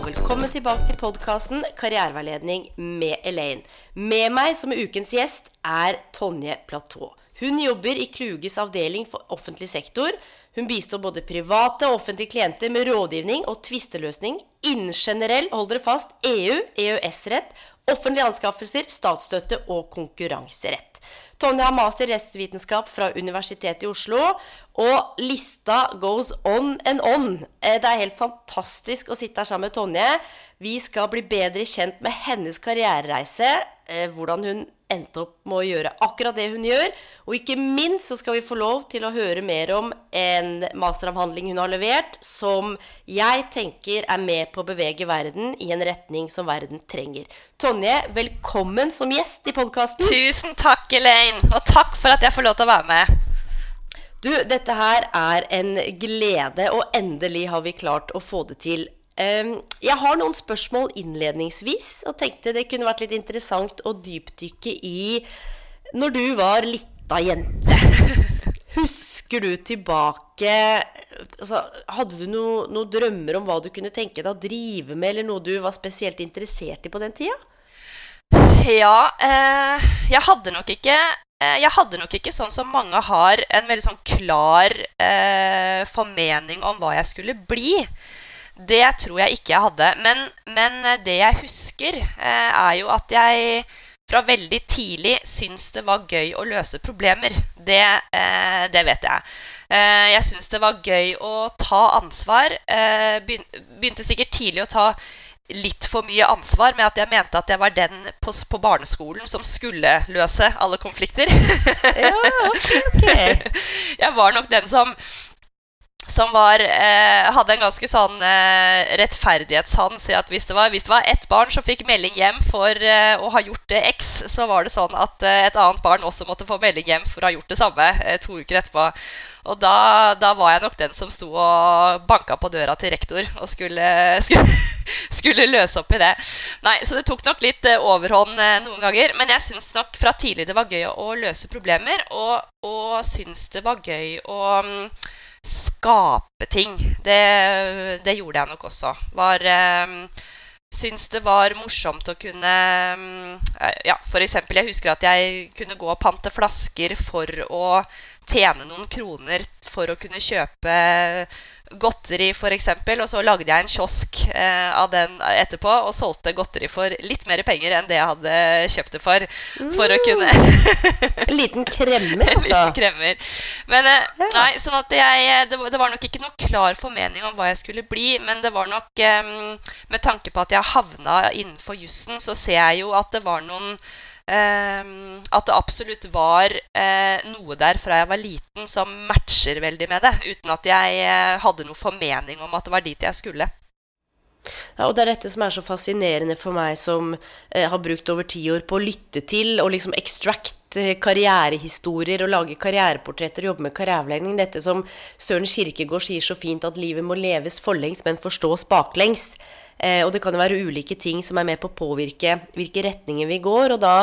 og velkommen tilbake til podkasten Karriereveiledning med Elaine. Med meg som ukens gjest er Tonje Platå. Hun jobber i Kluges avdeling for offentlig sektor. Hun bistår både private og offentlige klienter med rådgivning og tvisteløsning innen generell, hold dere fast, EU, EØS-rett, offentlige anskaffelser, statsstøtte og konkurranserett. Tonje har master i rettsvitenskap fra Universitetet i Oslo, og lista goes on and on. Eh, Det er helt fantastisk å sitte her sammen med Tonje. Vi skal bli bedre kjent med hennes karrierereise, hvordan hun endte opp med å gjøre akkurat det hun gjør. Og ikke minst så skal vi få lov til å høre mer om en masteravhandling hun har levert, som jeg tenker er med på å bevege verden i en retning som verden trenger. Tonje, velkommen som gjest i podkasten. Tusen takk, Elaine. Og takk for at jeg får lov til å være med. Du, dette her er en glede, og endelig har vi klart å få det til. Jeg har noen spørsmål innledningsvis, og tenkte det kunne vært litt interessant å dypdykke i når du var lita jente. Husker du tilbake altså, Hadde du noen noe drømmer om hva du kunne tenke deg å drive med, eller noe du var spesielt interessert i på den tida? Ja, eh, jeg hadde nok ikke eh, jeg hadde nok ikke sånn som mange har, en veldig sånn klar eh, formening om hva jeg skulle bli. Det tror jeg ikke jeg hadde. Men, men eh, det jeg husker, eh, er jo at jeg fra veldig tidlig syns det var gøy å løse problemer. Det, eh, det vet jeg. Eh, jeg syns det var gøy å ta ansvar. Eh, begynte sikkert tidlig å ta litt for mye ansvar med at jeg mente at jeg var den på, på barneskolen som skulle løse alle konflikter. Ja, ok, ok. jeg var nok den som som var, eh, hadde en ganske sånn eh, rettferdighetssans i at hvis det, var, hvis det var ett barn som fikk melding hjem for eh, å ha gjort det X, så var det sånn at eh, et annet barn også måtte få melding hjem for å ha gjort det samme eh, to uker etterpå. Og da, da var jeg nok den som sto og banka på døra til rektor og skulle, skulle, skulle løse opp i det. Nei, Så det tok nok litt eh, overhånd noen ganger. Men jeg syns nok fra tidlig det var gøy å løse problemer, og, og syns det var gøy å mm, skape ting. Det, det gjorde jeg nok også. Var eh, Syns det var morsomt å kunne mm, Ja, f.eks. jeg husker at jeg kunne gå og pante flasker for å tjene noen kroner for å kunne kjøpe godteri, f.eks. Og så lagde jeg en kiosk eh, av den etterpå og solgte godteri for litt mer penger enn det jeg hadde kjøpt det for. For å kunne En liten kremmer, En altså. liten kremmer. Men eh, Ja. nei, sånn at jeg, det, var- det var nok ikke noe klar formening om hva jeg skulle bli, men det var nok eh, Med tanke på at jeg havna innenfor jussen, så ser jeg jo at det var noen eh, At det absolutt var eh, noe der fra jeg var liten som matcher veldig med det, uten at jeg eh, hadde noe formening om at det var dit jeg skulle. Ja, og det er dette som er så fascinerende for meg som eh, har brukt over ti år på å lytte til og liksom extract eh, karrierehistorier og lage karriereportretter og jobbe med karriereveiledning. Dette som Søren Kirkegård sier så fint, at livet må leves forlengs, men forstås baklengs. Eh, og det kan jo være ulike ting som er med på å påvirke hvilke retninger vi går. Og da,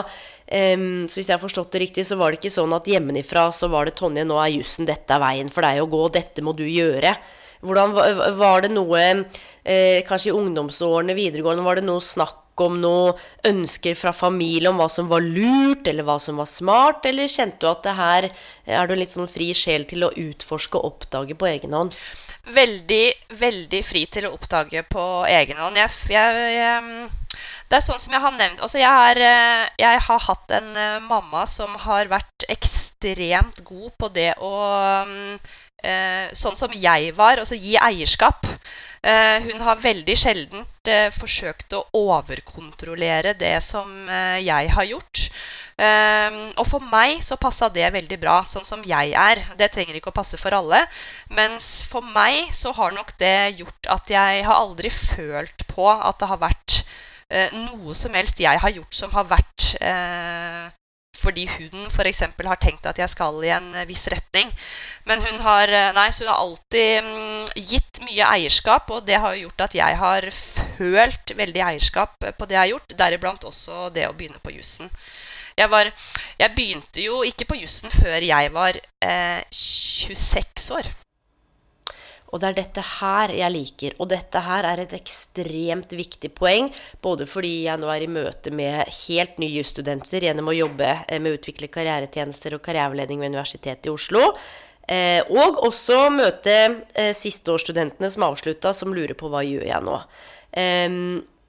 eh, så hvis jeg har forstått det riktig, så var det ikke sånn at hjemmefra så var det Tonje, nå er jussen, dette er veien for deg å gå, dette må du gjøre. Hvordan Var det noe, eh, kanskje i ungdomsårene, videregående, var det noe snakk om noe ønsker fra familie om hva som var lurt, eller hva som var smart, eller kjente du at det her er du litt sånn fri sjel til å utforske og oppdage på egen hånd? Veldig, veldig fri til å oppdage på egen hånd. Jeg, jeg, jeg, det er sånn som jeg har nevnt altså er, eh, jeg har hatt en eh, mamma som har vært ekstremt god på det å eh, Sånn som jeg var, altså gi eierskap. Hun har veldig sjelden eh, forsøkt å overkontrollere det som jeg har gjort. Um, og for meg så passa det veldig bra, sånn som jeg er. Det trenger ikke å passe for alle. Mens for meg så har nok det gjort at jeg har aldri følt på at det har vært eh, noe som helst jeg har gjort som har vært eh, fordi hun f.eks. har tenkt at jeg skal i en viss retning. Men hun har, nei, så hun har alltid mm, gitt mye eierskap, og det har gjort at jeg har følt veldig eierskap på det jeg har gjort, deriblant også det å begynne på jussen. Jeg, var, jeg begynte jo ikke på jussen før jeg var eh, 26 år. Og det er dette her jeg liker. Og dette her er et ekstremt viktig poeng. Både fordi jeg nå er i møte med helt nye jusstudenter gjennom å jobbe eh, med å utvikle karrieretjenester og karriereveiledning ved Universitetet i Oslo. Eh, og også møte eh, sisteårsstudentene som avslutta, som lurer på hva gjør jeg nå. Eh,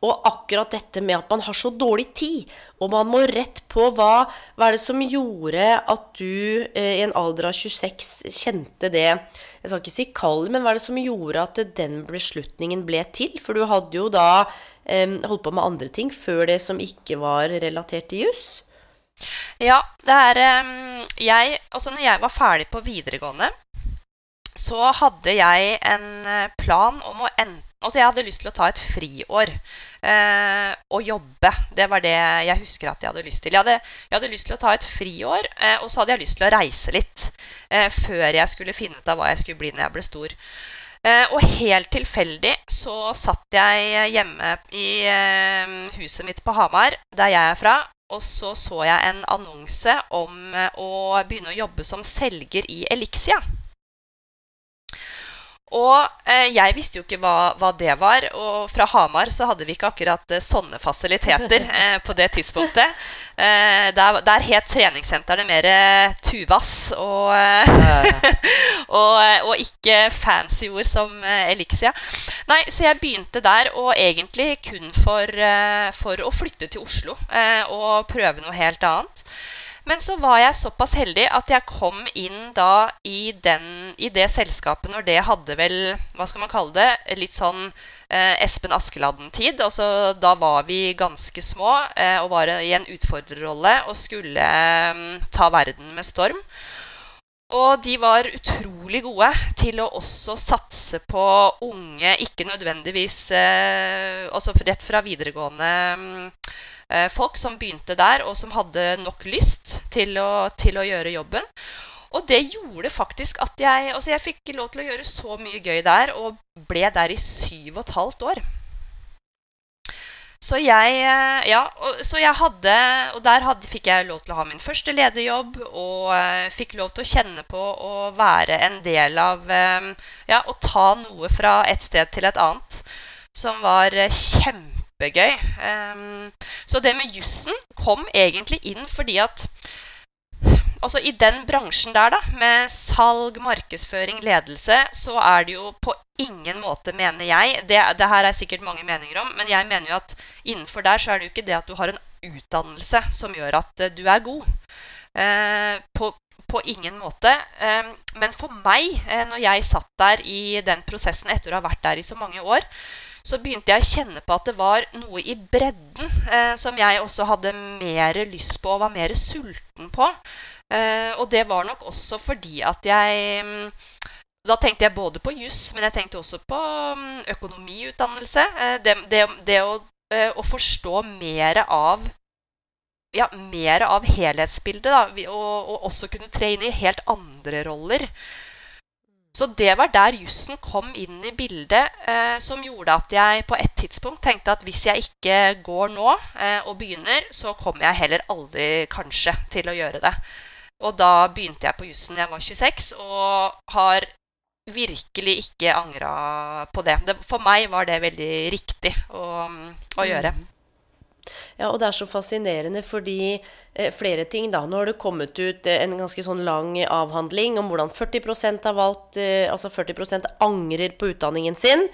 og akkurat dette med at man har så dårlig tid, og man må rett på hva, hva er det som gjorde at du eh, i en alder av 26 kjente det Jeg skal ikke si kald, men hva er det som gjorde at den beslutningen ble til? For du hadde jo da eh, holdt på med andre ting før det som ikke var relatert til juss? Ja, det er um, jeg Altså, når jeg var ferdig på videregående, så hadde jeg en eh, plan om å enten Altså, jeg hadde lyst til å ta et friår eh, å jobbe. Det var det jeg husker at jeg hadde lyst til. Jeg hadde, jeg hadde lyst til å ta et friår, eh, og så hadde jeg lyst til å reise litt eh, før jeg skulle finne ut av hva jeg skulle bli når jeg ble stor. Eh, og helt tilfeldig så satt jeg hjemme i eh, huset mitt på Hamar, der jeg er fra, og så så jeg en annonse om å begynne å jobbe som selger i Elixia. Og eh, jeg visste jo ikke hva, hva, det var. Og fra Hamar så hadde vi ikke akkurat eh, sånne fasiliteter eh, på det tidspunktet. Eh, der, der het treningssentrene mer eh, Tuvas og, eh, og, og, ikke fancy ord som Elixia. Nei, så jeg begynte der, og egentlig kun for, for å flytte til Oslo og prøve noe helt annet. Men så var jeg såpass heldig at jeg kom inn da i, den, i det selskapet når det hadde vel, hva skal man kalle det, litt sånn eh, Espen Askeladden-tid. Altså, da var vi ganske små eh, og var i en utfordrerrolle og skulle eh, ta verden med storm. Og de var utrolig gode til å også satse på unge, ikke nødvendigvis eh, Altså rett fra videregående Eh, folk som begynte der, og som hadde nok lyst til å, til å gjøre jobben. Og det gjorde faktisk at jeg Altså, jeg fikk lov til å gjøre så mye gøy der, og ble der i syv og et halvt år. Så jeg, eh, ja, så jeg hadde Og der hadde, fikk jeg lov til å ha min første lederjobb. Og uh, fikk lov til å kjenne på å være en del av Ja, å ta noe fra et sted til et annet. Som var kjempe kjempegøy. Så det med jussen kom egentlig inn fordi at altså I den bransjen der, da, med salg, markedsføring, ledelse, så er det jo på ingen måte, mener jeg det, det, her er sikkert mange meninger om, men jeg mener jo at innenfor der så er det jo ikke det at du har en utdannelse som gjør at uh, du er god. Uh, på, på ingen måte. Men for meg, når jeg satt der i den prosessen etter å ha vært der i så mange år, så begynte jeg å kjenne på at det var noe i bredden eh, som jeg også hadde mer lyst på og var mer sulten på. Eh, og det var nok også fordi at jeg mm, Da tenkte jeg både på juss, men jeg tenkte også på mm, økonomiutdannelse. Eh, det, det, det å, eh, å, forstå mer av ja, mer av helhetsbildet, da, og, og også kunne tre inn i helt andre roller. Så det var der jussen kom inn i bildet, eh, som gjorde at jeg på et tidspunkt tenkte at hvis jeg ikke går nå eh, og begynner, så kommer jeg heller aldri kanskje til å gjøre det. Og da begynte jeg på jussen da jeg var 26, og har virkelig ikke angra på det. det. For meg var det veldig riktig å, å gjøre. Mm. Ja, og det er så fascinerende fordi eh, flere ting, da. Nå har det kommet ut eh, en ganske sånn lang avhandling om hvordan 40% har valgt eh, Altså 40% angrer på utdanningen sin.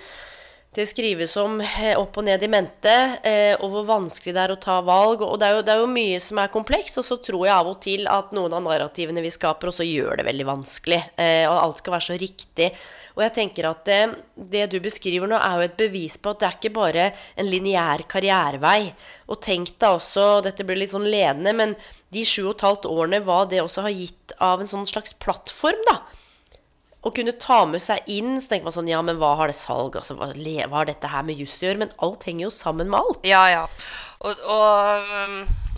Det skrives om eh, opp og ned i mente, eh, og hvor vanskelig det er å ta valg. Og det er, jo, det er jo mye som er kompleks, og så tror jeg av og til at noen av narrativene vi skaper, også gjør det veldig vanskelig. Eh, og alt skal være så riktig. Og jeg tenker at det, det, du beskriver nå, er jo et bevis på at det er ikke bare en lineær karrierevei. Og tenk deg også, dette blir litt sånn ledende, men de sju og et halvt årene hva det også har gitt av en sånn slags plattform, da. Å kunne ta med seg inn Så tenker man sånn Ja, men hva har det salg altså, hva, hva har dette her med juss å gjøre? Men alt henger jo sammen med alt. Ja, ja. Og, og,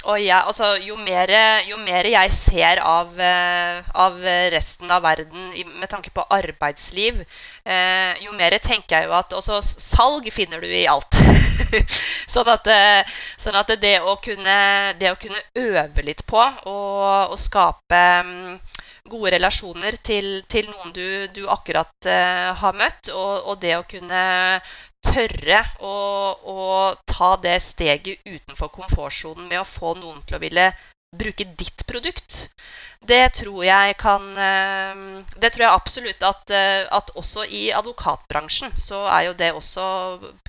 og jeg, altså, jo, mer, jo mer jeg ser av, eh, av resten av verden med tanke på arbeidsliv, eh, jo mer tenker jeg jo at også salg finner du i alt. sånn, at, sånn, at, det å kunne, det å kunne øve litt på og, og skape mm, gode relasjoner til, til noen du, du akkurat uh, har møtt. Og, og, det å kunne tørre å, å, ta det steget utenfor komfortsonen med å få noen til å ville bruke ditt produkt, det tror jeg kan uh, Det tror jeg absolutt at, uh, at, også i advokatbransjen så er jo det også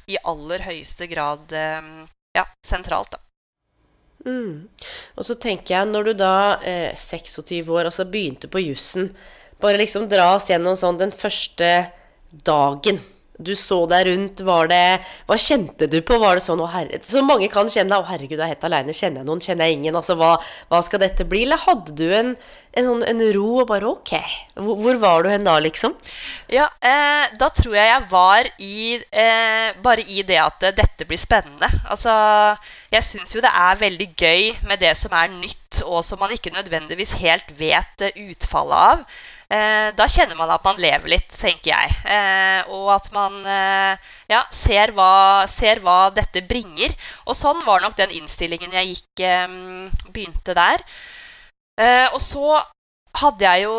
i aller høyeste grad ja, sentralt, da. Mm. Og så tenker jeg, når du da, eh, 26 år, altså begynte på jussen Bare liksom dra oss gjennom sånn den første dagen du så deg rundt. Var det Hva kjente du på? Var det sånn å herre Så mange kan kjenne Å, herregud, jeg er helt aleine. Kjenner jeg noen? Kjenner jeg ingen? Altså, hva, hva, skal dette bli? Eller hadde du en, en, sånn, en ro og bare Ok. Hvor, hvor, var du hen da, liksom? Ja, eh, da tror jeg jeg var i eh, Bare i det at dette blir spennende. Altså jeg syns jo det er veldig gøy med det som er nytt, og som man ikke nødvendigvis helt vet eh, utfallet av. Eh, da kjenner man at man lever litt, tenker jeg. Eh, og at man eh, ja, ser, hva, ser, hva, dette bringer. Og sånn var nok den innstillingen jeg gikk, eh, begynte der. Eh, og så hadde jeg jo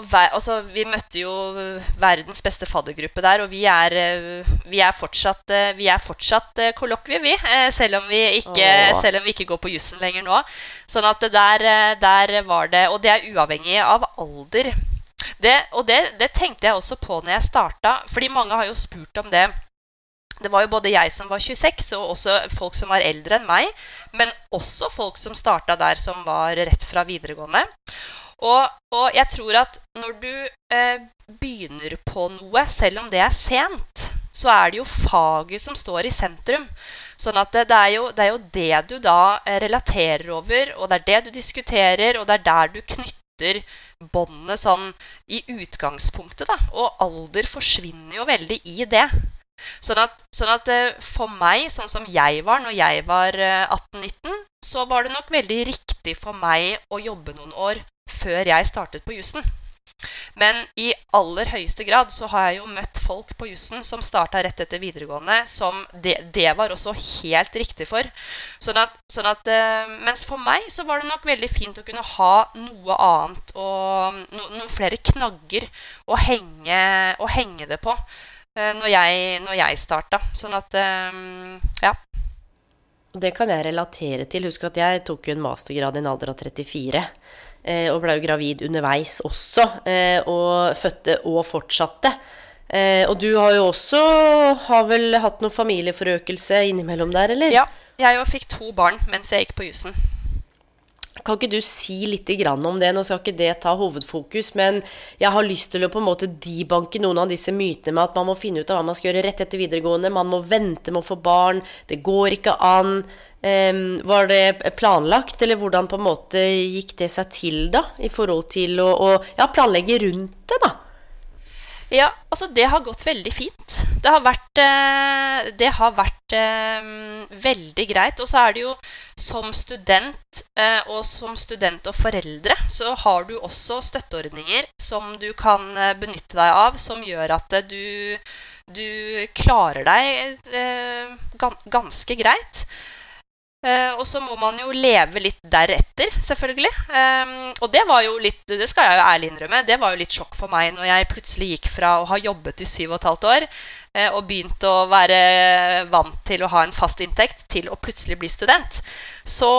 Altså, vi møtte jo verdens beste faddergruppe der, og vi er, vi er fortsatt, vi er fortsatt kollokvie, vi. Selv om vi, ikke, selv om vi ikke går på jussen lenger nå. Sånn at der, der var det Og det er uavhengig av alder. Det, og det, det, tenkte jeg også på når jeg starta, fordi mange har jo spurt om det. Det var jo både jeg som var 26, og også folk som var eldre enn meg. Men også folk som starta der som var rett fra videregående. Og, og jeg tror at når du eh, begynner på noe, selv om det er sent, så er det jo faget som står i sentrum. Sånn at det, det, er jo, det, er jo, det du da eh, relaterer over, og det er det du diskuterer, og det er der du knytter båndene sånn i utgangspunktet. da, Og alder forsvinner jo veldig i det. Sånn at, sånn at, eh, for meg, sånn som jeg var når jeg var 18-19, eh, så var det nok veldig riktig for meg å jobbe noen år før jeg startet på jussen. Men i aller høyeste grad så har jeg jo møtt folk på jussen som starta rett etter videregående, som det, det, var også helt riktig for. Sånn at, sånn at, eh, mens for meg så var det nok veldig fint å kunne ha noe annet og no, noen flere knagger å henge, å henge det på når jeg, når jeg starta. Sånn at uh, ja. Det kan jeg relatere til. Husk at jeg tok en mastergrad i en alder av 34. Eh, og ble jo gravid underveis også. Eh, og fødte og fortsatte. Eh, og du har jo også har vel hatt noe familieforøkelse innimellom der, eller? Ja, jeg fikk to barn mens jeg gikk på jussen. Kan ikke du si litt om det? Nå skal ikke det ta hovedfokus, men jeg har lyst til å på en måte debanke noen av disse mytene med at man må finne ut av hva man skal gjøre rett etter videregående, man må vente med å få barn, det går ikke an. Um, var det planlagt, eller hvordan på en måte gikk det seg til, da? I forhold til å, å ja, planlegge rundt det, da? Ja, altså det har gått veldig fint. Det har vært, eh, det har vært um, veldig greit. Og så er det jo som student uh, og som student og foreldre, så har du også støtteordninger som du kan benytte deg av, som gjør at du, du klarer deg ganske greit. Uh, og så må man jo leve litt deretter, selvfølgelig. Eh, og det var jo litt, det skal jeg jo ærlig innrømme, det var jo litt sjokk for meg når jeg plutselig gikk fra å ha jobbet i syv og et halvt år eh, og begynt å være vant til å ha en fast inntekt, til å plutselig bli student. Så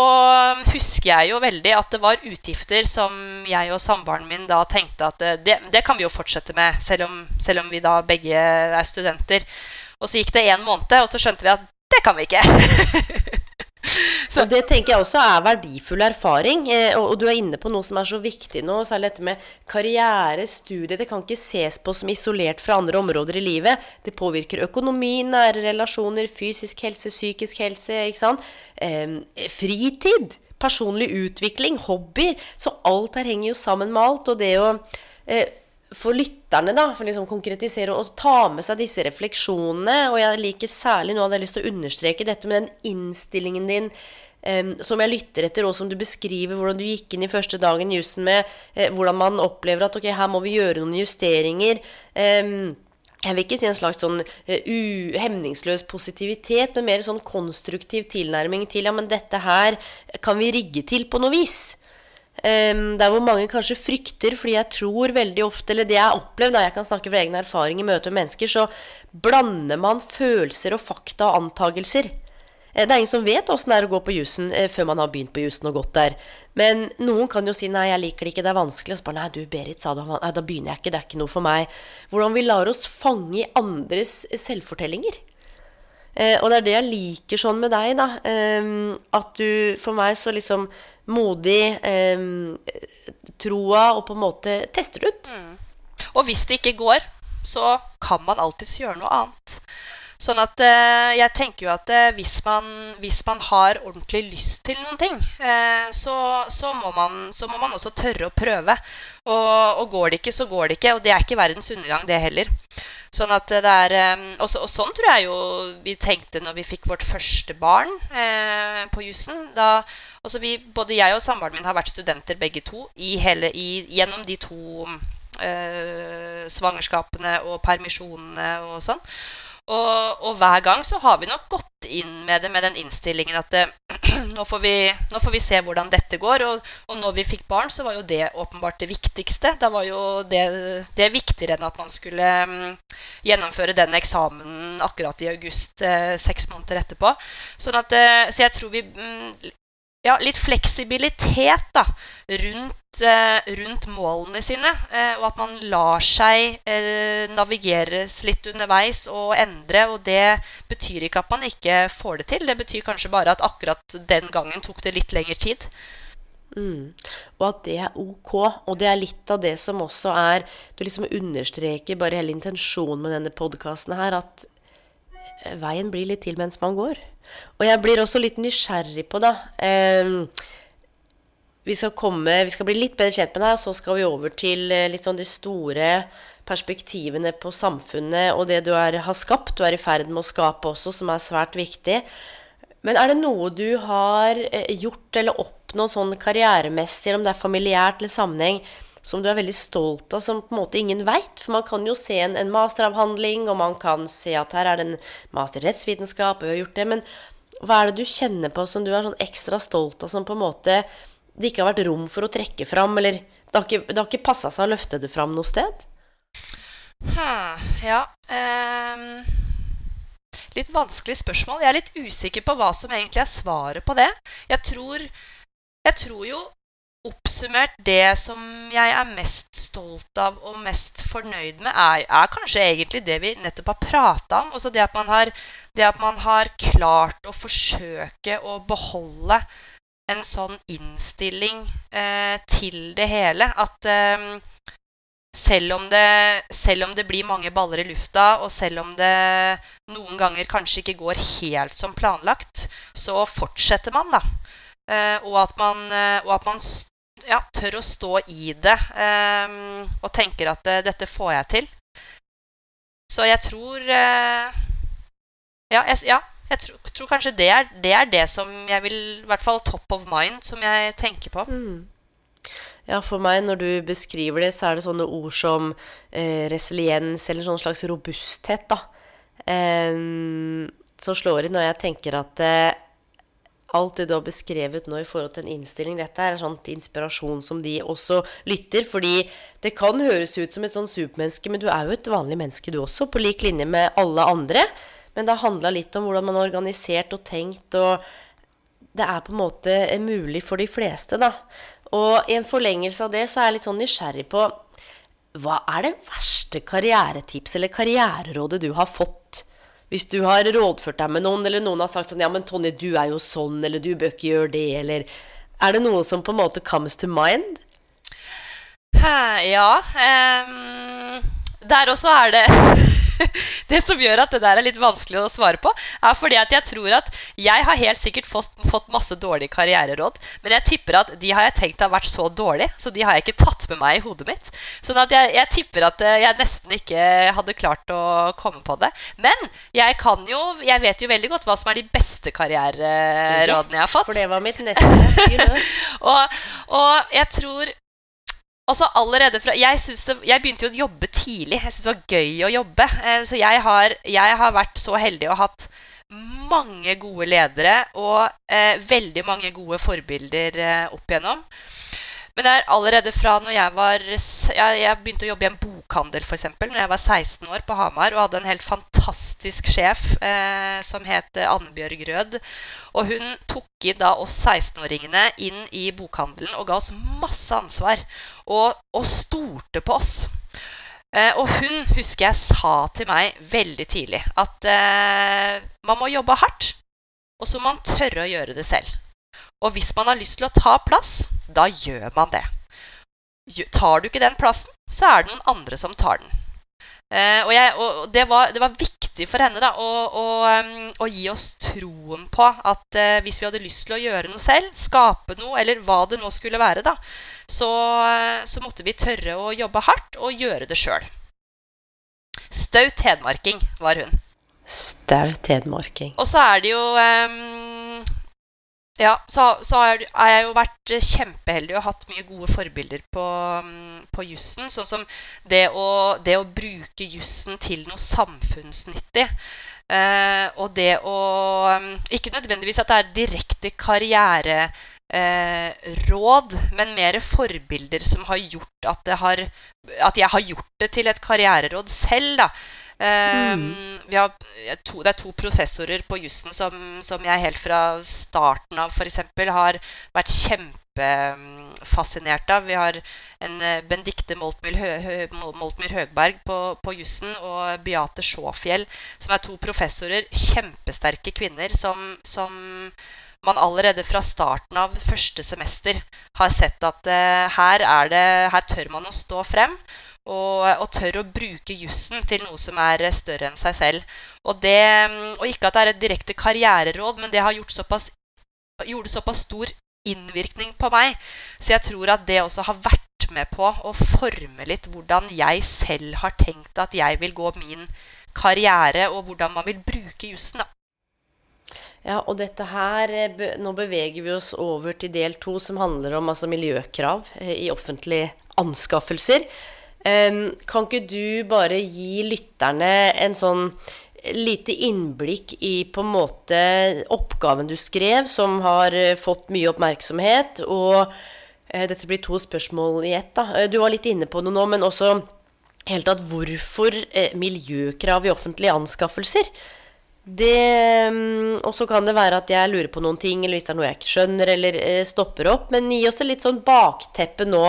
husker jeg jo veldig at det var utgifter som jeg og samboeren min da tenkte at det, det kan vi jo fortsette med, selv om, selv om vi da begge er studenter. Og så gikk det en måned, og så skjønte vi at det kan vi ikke. Så. Det tenker jeg også er verdifull erfaring. Eh, og, du er inne på noe som er så viktig nå, særlig dette med karriere, studie. Det kan ikke ses på som isolert fra andre områder i livet. Det påvirker økonomi, nære relasjoner, fysisk helse, psykisk helse, ikke sant. Fritid, personlig utvikling, hobbyer. Så alt her henger jo sammen med alt. Og det å eh, for lytterne, da, for liksom konkretisere og ta med seg disse refleksjonene. Og jeg liker særlig nå hadde jeg lyst til å understreke dette med den innstillingen din um, som jeg lytter etter, og som du beskriver hvordan du gikk inn i første dagen i jussen med uh, hvordan man opplever at ok, her må vi gjøre noen justeringer. Um, jeg vil ikke si en slags sånn uh, positivitet, men mer sånn konstruktiv tilnærming til ja, men dette her kan vi rigge til på noe vis. Um, der hvor mange kanskje frykter, fordi jeg tror veldig ofte, eller det jeg har opplevd, da jeg kan snakke fra egen erfaring i møte med mennesker, så blander man følelser og fakta og antagelser. Eh, det er ingen som vet åssen det er å gå på jussen eh, før man har begynt på jussen og gått der. Men noen kan jo si 'nei, jeg liker det ikke, det er vanskelig'. Og så bare 'nei, du Berit sa det Nei, da begynner jeg ikke, det er ikke noe for meg'. Hvordan vi lar oss fange i andres selvfortellinger. Eh, og det er det jeg liker sånn med deg, da. Eh, at du for meg så liksom modig eh, troa og på en måte tester ut. Mm. Og hvis det ikke går, så kan man alltids gjøre noe annet. Sånn at eh, jeg tenker jo at eh, hvis, man, hvis, man, har ordentlig lyst til noen ting, eh, så, så, må man, så, må man, også tørre å prøve. Og, og, går det ikke, så går det ikke. Og det er ikke verdens undergang, det heller. Sånn at det er, eh, og, så, og, sånn tror jeg jo vi tenkte når vi fikk vårt første barn eh, på jussen. Altså både jeg og samboeren min har vært studenter begge to i hele, i, gjennom de to eh, svangerskapene og permisjonene og sånn. Og, og, hver gang så har vi nok gått inn med det med den innstillingen at det, nå, får vi, nå, får vi, se hvordan dette går. Og, og, når vi fikk barn, så var jo det åpenbart det viktigste. Da var jo det, det viktigere enn at man skulle um, gjennomføre den eksamen akkurat i august, eh, seks måneder etterpå. Sånn at, eh, så jeg tror vi um, ja, litt fleksibilitet da, rundt, eh, rundt, målene sine. Eh, og at man lar seg eh, navigeres litt underveis og endre. Og det betyr ikke at man ikke får det til. Det betyr kanskje bare at akkurat den gangen tok det litt lengre tid. Mm. Og at det er ok. Og det er litt av det som også er Du liksom understreker bare hele intensjonen med denne podkasten her, at veien blir litt til mens man går. Og jeg blir også litt nysgjerrig på, da eh, vi, skal komme, vi skal bli litt bedre kjent med deg, og så skal vi over til eh, litt sånn de store perspektivene på samfunnet og det du er, har skapt, du er i ferd med å skape også, som er svært viktig. Men er det noe du har eh, gjort eller oppnådd sånn karrieremessig, om det er familiært eller sammenheng, som du er veldig stolt av, som på en måte ingen veit. For man kan jo se en, en, masteravhandling, og man kan se at her er det en master i rettsvitenskap, og vi har gjort det. Men hva er det du kjenner på som du er sånn ekstra stolt av, som på en måte det ikke har vært rom for å trekke fram, eller det har ikke, det ikke passa seg å løfte det fram noe sted? Hmm, ja um, Litt vanskelig spørsmål. Jeg er litt usikker på hva som egentlig er svaret på det. Jeg tror, jeg tror jo oppsummert, det som jeg er mest stolt av og mest fornøyd med, er, er kanskje egentlig det vi nettopp har prata om. Altså det at, har, det at man har klart å forsøke å beholde en sånn innstilling eh, til det hele. At eh, selv, om det, selv om det blir mange baller i lufta, og selv om det noen ganger kanskje ikke går helt som planlagt, så fortsetter man, da. Uh, og, at man, uh, og at man, ja, tør å stå i det um, og tenker at uh, dette får jeg til. Så jeg tror uh, Ja, jeg, ja, jeg tror, tror kanskje det er, det er, det som jeg vil I hvert fall top of mind, som jeg tenker på. Mm. Ja, for meg, når du beskriver det, så er det sånne ord som eh, resiliens eller sånn slags robusthet, da. Um, som slår inn når jeg tenker at eh, alt det du har beskrevet nå i forhold til en innstilling Dette er en sånn inspirasjon som de også lytter. Fordi det kan høres ut som et sånn supermenneske, men du er jo et vanlig menneske du også, på lik linje med alle andre. Men det har handla litt om hvordan man har organisert og tenkt, og det er på en måte mulig for de fleste, da. Og i en forlengelse av det så er jeg litt sånn nysgjerrig på hva er det verste karrieretips eller karriererådet du har fått hvis du har rådført deg med noen, eller noen har sagt sånn Ja, men Tonje, du er jo sånn, eller du bør ikke gjøre det, eller Er det noe som på en måte comes to mind? Ja. Um, der også er det det som gjør at det der er litt vanskelig å svare på, er fordi at jeg tror at jeg har helt sikkert fått, fått masse dårlige karriereråd, men jeg tipper at de har jeg tenkt har vært så dårlige, så de har jeg ikke tatt med meg i hodet mitt. Sånn at jeg, jeg tipper at eh, jeg nesten ikke hadde klart å komme på det. Men jeg kan jo Jeg vet jo veldig godt hva som er de beste karriererådene jeg har fått. For det var mitt neste. og, og jeg tror Altså allerede fra, jeg, det, jeg, begynte jo å jobbe tidlig. Jeg syntes det var gøy å jobbe. Eh, så jeg har, jeg har, vært så heldig og hatt mange gode ledere og eh, veldig mange gode forbilder eh, opp igjennom. Men det er allerede fra når jeg var Jeg, jeg begynte å jobbe i en bokhandel eksempel, når jeg var 16 år på Hamar og hadde en helt fantastisk sjef eh, som het Annebjørg Rød. Og hun tok inn da oss 16-åringene inn i bokhandelen og ga oss masse ansvar. Og, og stolte på oss. Eh, og hun husker jeg sa til meg veldig tidlig at eh, man må jobbe hardt. Og så må man tørre å gjøre det selv. Og hvis man har lyst til å ta plass, da gjør man det. Tar du ikke den plassen, så er det noen andre som tar den. Eh, og, jeg, og det, var, det, var, viktig for henne da, å, å, um, å, gi oss troen på at eh, hvis vi hadde lyst til å gjøre noe selv, skape noe, eller hva det nå skulle være, da, så, så måtte vi tørre å jobbe hardt og gjøre det sjøl. Staut hedmarking var hun. Staut hedmarking. Og så er det jo um, ja, så, så har jeg jo vært kjempeheldig og hatt mye gode forbilder på, mm, på jussen. Sånn som det å, det å bruke jussen til noe samfunnsnyttig. Eh, og det å mm, Ikke nødvendigvis at det er direkte karriereråd, eh, men mer forbilder som har gjort at, har, at, jeg har gjort det til et karriereråd selv. da. Mm. Vi har to, det er to professorer på jussen som, som, jeg helt fra starten av f.eks. har vært kjempefascinert av. Vi har en Bendikte Benedicte Moltmyr, Høgberg på, på jussen og Beate Sjåfjell, som er to professorer. Kjempesterke kvinner som, som man allerede fra starten av første semester har sett at uh, her, det, her tør man å stå frem og, og tør å bruke jussen til noe som er større enn seg selv. Og, det, og ikke at det er et direkte karriereråd, men det har gjort såpass, gjorde såpass stor innvirkning på meg. Så jeg tror at det også har vært med på å forme litt hvordan jeg selv har tenkt at jeg vil gå min karriere, og hvordan man vil bruke jussen. Ja, og dette her Nå beveger vi oss over til del to, som handler om altså, miljøkrav eh, i offentlige anskaffelser. Kan ikke du bare gi lytterne en sånn lite innblikk i på en måte oppgaven du skrev, som har eh, fått mye oppmerksomhet? Og eh, dette blir to spørsmål i ett. da. Eh, du var litt inne på det nå, men også helt tatt hvorfor miljøkrav i offentlige anskaffelser? Det Og så kan det være at jeg lurer på noen ting, eller hvis det er noe jeg ikke skjønner, eller stopper opp. Men gi oss et litt sånn bakteppe nå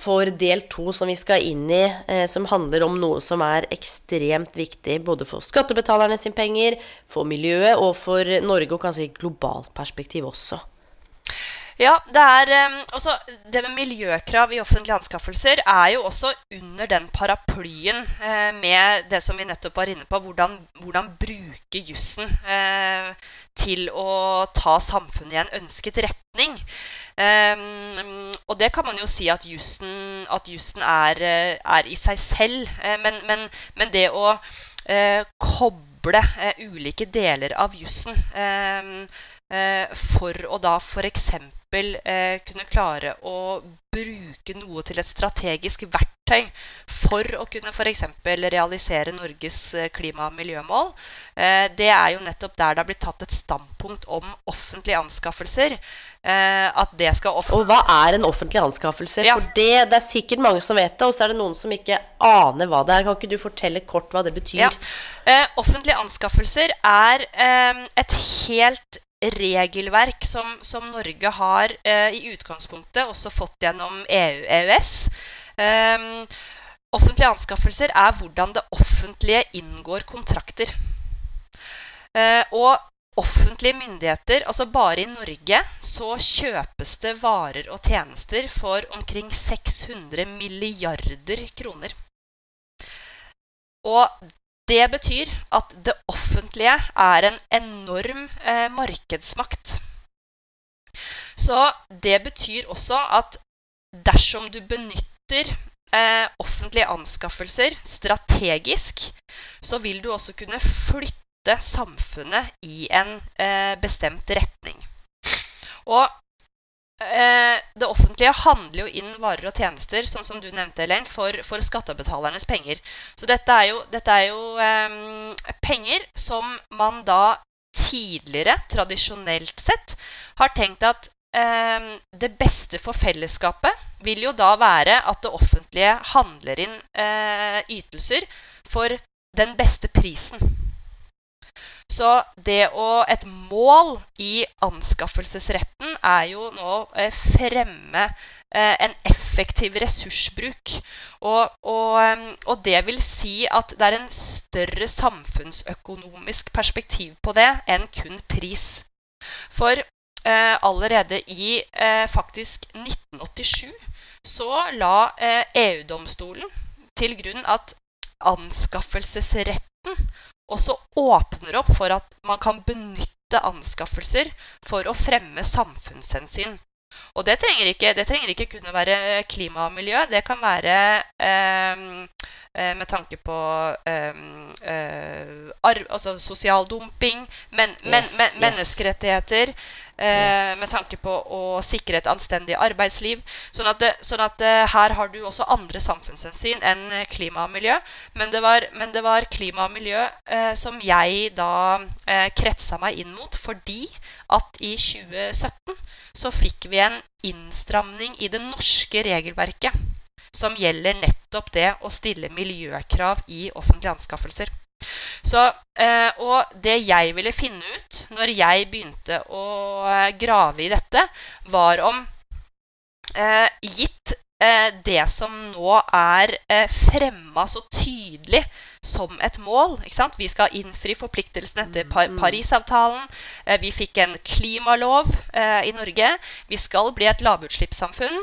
for del to som vi skal inn i, eh, som handler om noe som er ekstremt viktig både for skattebetalerne sin penger, for miljøet og for Norge, og kanskje i globalt perspektiv også. Ja, det er også, altså, Det med miljøkrav i offentlige anskaffelser er jo også under den paraplyen eh, med det som vi nettopp var inne på. Hvordan, hvordan bruke jussen eh, til å ta samfunnet i en ønsket retning. Um, og det kan man jo si at jussen, at jussen er, er, i seg selv. Eh, men, men, men, det å eh, koble eh, ulike deler av jussen eh, for å da f.eks eh, kunne klare å bruke noe til et strategisk verktøy for å kunne f.eks. realisere Norges eh, klima- og miljømål, eh, det er jo nettopp der det har blitt tatt et standpunkt om offentlige anskaffelser. Eh, at det skal Og hva er en offentlig anskaffelse? Ja. For det, det, er sikkert mange som vet det, og så er det noen som ikke aner hva det er. Kan ikke du fortelle kort hva det betyr? Ja. Eh, offentlige anskaffelser er eh, et helt regelverk som, som Norge har eh, i utgangspunktet også fått gjennom EU-EØS. Ehm, offentlige anskaffelser er hvordan det offentlige inngår kontrakter. Eh, og offentlige myndigheter, altså bare i Norge, så kjøpes det varer og tjenester for omkring 600 milliarder kroner. Og Det betyr at det offentlige er en enorm eh, markedsmakt. Så det betyr også at dersom du benytter eh, offentlige anskaffelser strategisk, så vil du også kunne flytte samfunnet i en eh, bestemt retning. Og det offentlige handler jo inn varer og tjenester, sånn som du nevnte, Elaine, for, for skattebetalernes penger. Så dette er jo, dette er jo um, penger som man da tidligere, tradisjonelt sett, har tenkt at um, det beste for fellesskapet vil jo da være at det offentlige handler inn uh, ytelser for den beste prisen. Så det å Et mål i anskaffelsesretten er jo nå å fremme eh, en effektiv ressursbruk. Og, og, ehm, og, det vil si at det er en større samfunnsøkonomisk perspektiv på det enn kun pris. For eh, allerede i eh, faktisk 1987 så la eh, EU-domstolen til grunn at anskaffelsesretten også åpner opp for at man kan benytte anskaffelser for å fremme samfunnshensyn. Og det trenger ikke, det trenger ikke kunne være klima og miljø. Det kan være eh, eh med tanke på eh, eh, altså sosial dumping, men, men, men, menneskerettigheter. Yes. med tanke på å sikre et anstendig arbeidsliv. Sånn at, det, sånn at det, her har du også andre samfunnshensyn enn klima og miljø. Men det var, men det var klima og miljø eh, som jeg da eh, kretsa meg inn mot, fordi at i 2017 så fikk vi en innstramning i det norske regelverket som gjelder nettopp det å stille miljøkrav i offentlige anskaffelser. Så, eh, og det jeg ville finne ut når jeg begynte å eh, grave i dette, var om eh, Gitt det som nå er fremma så tydelig som et mål. Vi skal innfri forpliktelsene etter Par mm. Parisavtalen. Vi fikk en klimalov i Norge. Vi skal bli et lavutslippssamfunn.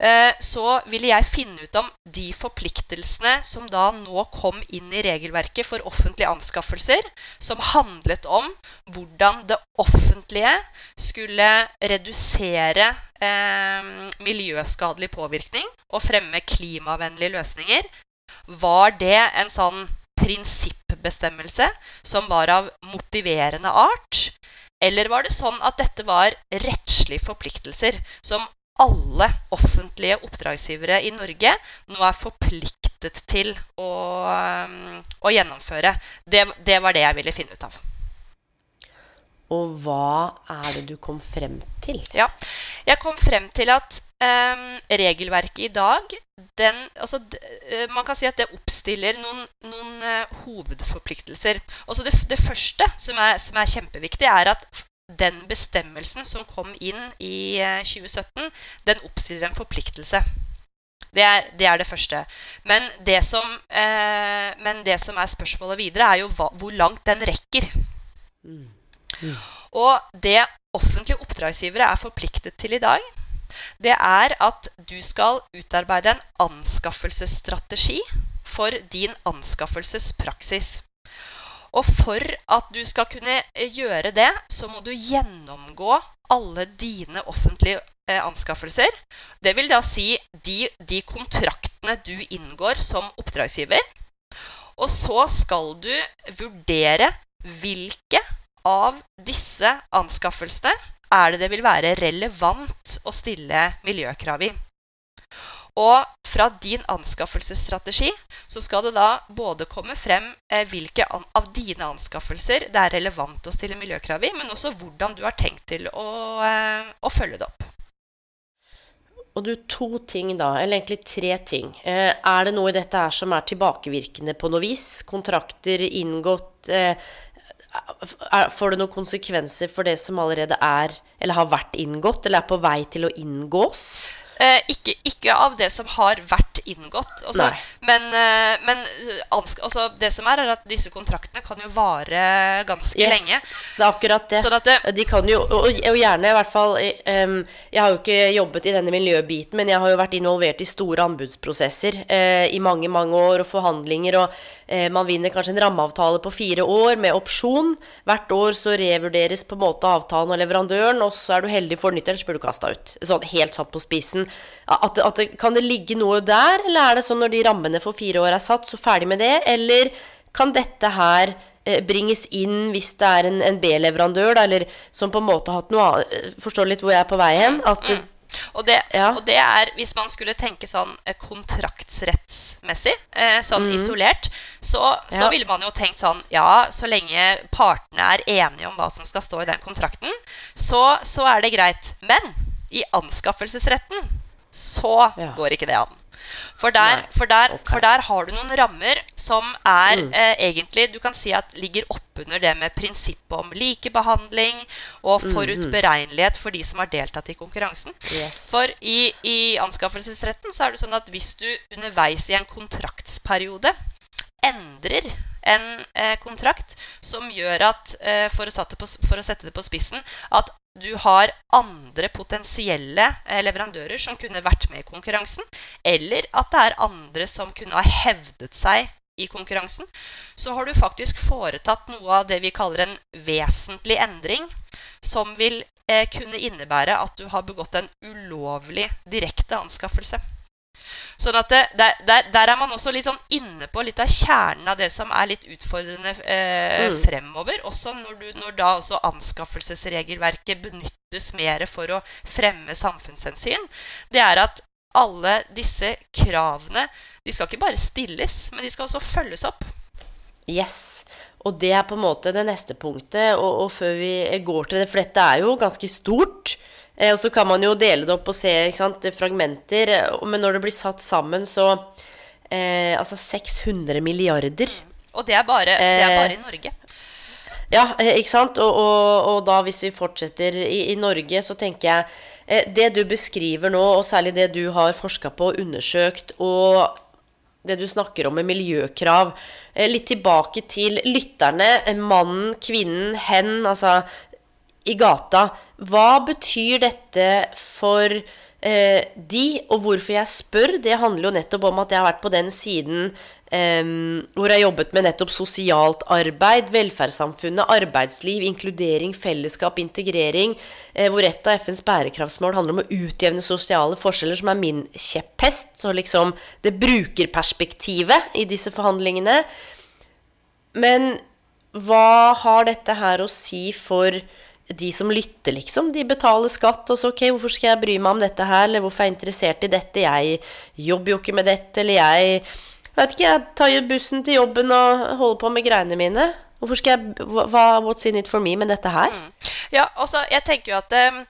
Eh, så ville jeg finne ut om de forpliktelsene som da nå kom inn i regelverket for offentlige anskaffelser, som handlet om hvordan det offentlige skulle redusere eh, miljøskadelig påvirkning og fremme klimavennlige løsninger, var det en sånn prinsippbestemmelse som var av motiverende art? Eller var det sånn at dette var rettslige forpliktelser som alle offentlige oppdragsgivere i Norge nå er forpliktet til å, um, å gjennomføre. Det, det, var det jeg ville finne ut av. Og hva er det du kom frem til? Ja, Jeg kom frem til at um, regelverket i dag den, altså, uh, Man kan si at det oppstiller noen, noen uh, hovedforpliktelser. Også det, det første som er, som er kjempeviktig, er at den bestemmelsen som kom inn i 2017, eh, den oppstiller en forpliktelse. Det er, det er det, første. Men det, som, eh, men det, som, er spørsmålet videre, er jo hva, hvor langt den rekker. Mm. Mm. Og det offentlige oppdragsgivere er forpliktet til i dag, det er at du skal utarbeide en anskaffelsesstrategi for din anskaffelsespraksis. Og for at du skal kunne eh, gjøre det, så må du gjennomgå alle dine offentlige eh, anskaffelser. Det vil da si de, de kontraktene du inngår som oppdragsgiver. Og så skal du vurdere hvilke av disse anskaffelsene er det det vil være relevant å stille miljøkrav i. Og fra din anskaffelsesstrategi så skal det da både komme frem eh, hvilke av dine anskaffelser det er relevant å stille miljøkrav i, men også hvordan du har tenkt til å, eh, å følge det opp. Og du, to ting da, eller egentlig tre ting. Eh, er det noe i dette her som er tilbakevirkende på noe vis? Kontrakter inngått Får det noen konsekvenser for det som allerede er, eller har vært inngått, eller er på vei til å inngås? Eh, ikke, ikke, av det som har vært vært inngått. Også, men, eh, men altså, det som er, er at disse kontraktene kan jo vare ganske yes, lenge. Det er akkurat det. Sånn det de kan jo, og, og, gjerne i hvert fall um, Jeg har jo ikke jobbet i denne miljøbiten, men jeg har jo vært involvert i store anbudsprosesser uh, i mange, mange år, og forhandlinger, og uh, man vinner kanskje en rammeavtale på fire år med opsjon. Hvert år så revurderes på en måte avtalen og leverandøren, og så er du heldig for nytt, ellers blir du kasta ut. Sånn helt satt på spissen. At, at, kan det ligge noe der, eller er det sånn når de rammene for fire år er satt, så ferdig med det, eller kan dette her eh, bringes inn hvis det er en, en B-leverandør, eller som på en måte har hatt noe annet eh, Forstår litt hvor jeg er på vei hen? At mm. Og det, ja. og det, er, hvis man skulle tenke sånn eh, kontraktsrettsmessig, sånn mm. isolert, så, så ja. ville man jo tenkt sånn Ja, så lenge partene er enige om hva som skal stå i den kontrakten, så, så er det greit. Men i anskaffelsesretten så ja. går ikke det an. For der, for, der, okay. for der, har du noen rammer som er mm. eh, egentlig Du kan si at ligger oppunder det med prinsippet om likebehandling og mm, forutberegnelighet for de som har deltatt i konkurransen. Yes. For i, i, anskaffelsesretten så er det sånn at hvis du underveis i en kontraktsperiode endrer en eh, kontrakt som gjør at, eh, for, å på, for, å sette det på spissen, at du har andre potensielle eh, leverandører som kunne vært med i konkurransen, eller at det er andre som kunne ha hevdet seg i konkurransen, så har du faktisk foretatt noe av det vi kaller en vesentlig endring, som vil eh, kunne innebære at du har begått en ulovlig direkte anskaffelse. Sånn at det, der, der, er man også litt sånn inne på litt av kjernen av det som er litt utfordrende eh, mm. fremover. Også når, du, når, da også anskaffelsesregelverket benyttes mer for å fremme samfunnshensyn. Det er at alle disse kravene de skal ikke bare stilles, men de skal også følges opp. Yes. Og det er på en måte det neste punktet. Og, og før vi går til det, for dette er jo ganske stort. Eh, og så kan man jo dele det opp og se sant, fragmenter. Men når det blir satt sammen, så eh, Altså 600 milliarder. Og det er bare, det er bare i eh, Norge. Ja, eh, ikke sant? Og, og, og, da hvis vi fortsetter i, i Norge, så tenker jeg eh, Det du beskriver nå, og særlig det du har forska på og undersøkt, og det du snakker om med miljøkrav eh, Litt tilbake til lytterne. Mannen, kvinnen, hen. Altså i gata. Hva betyr dette for eh, de, og hvorfor jeg spør? Det handler jo nettopp om at jeg har vært på den siden eh, hvor jeg har jobbet med nettopp sosialt arbeid, velferdssamfunnet, arbeidsliv, inkludering, fellesskap, integrering. Eh, hvor et av FNs bærekraftsmål handler om å utjevne sosiale forskjeller, som er min kjepphest. Så liksom det brukerperspektivet i disse forhandlingene. Men hva har dette her å si for de som lytter, liksom. De betaler skatt, og så ok, hvorfor skal jeg bry meg om dette her, eller hvorfor er jeg interessert i dette? Jeg jobber jo ikke med dette, eller jeg vet ikke, jeg tar jo bussen til jobben og holder på med greiene mine. Hvorfor skal jeg hva, What's in it for me med dette her? Mm. Ja, altså, jeg tenker jo at um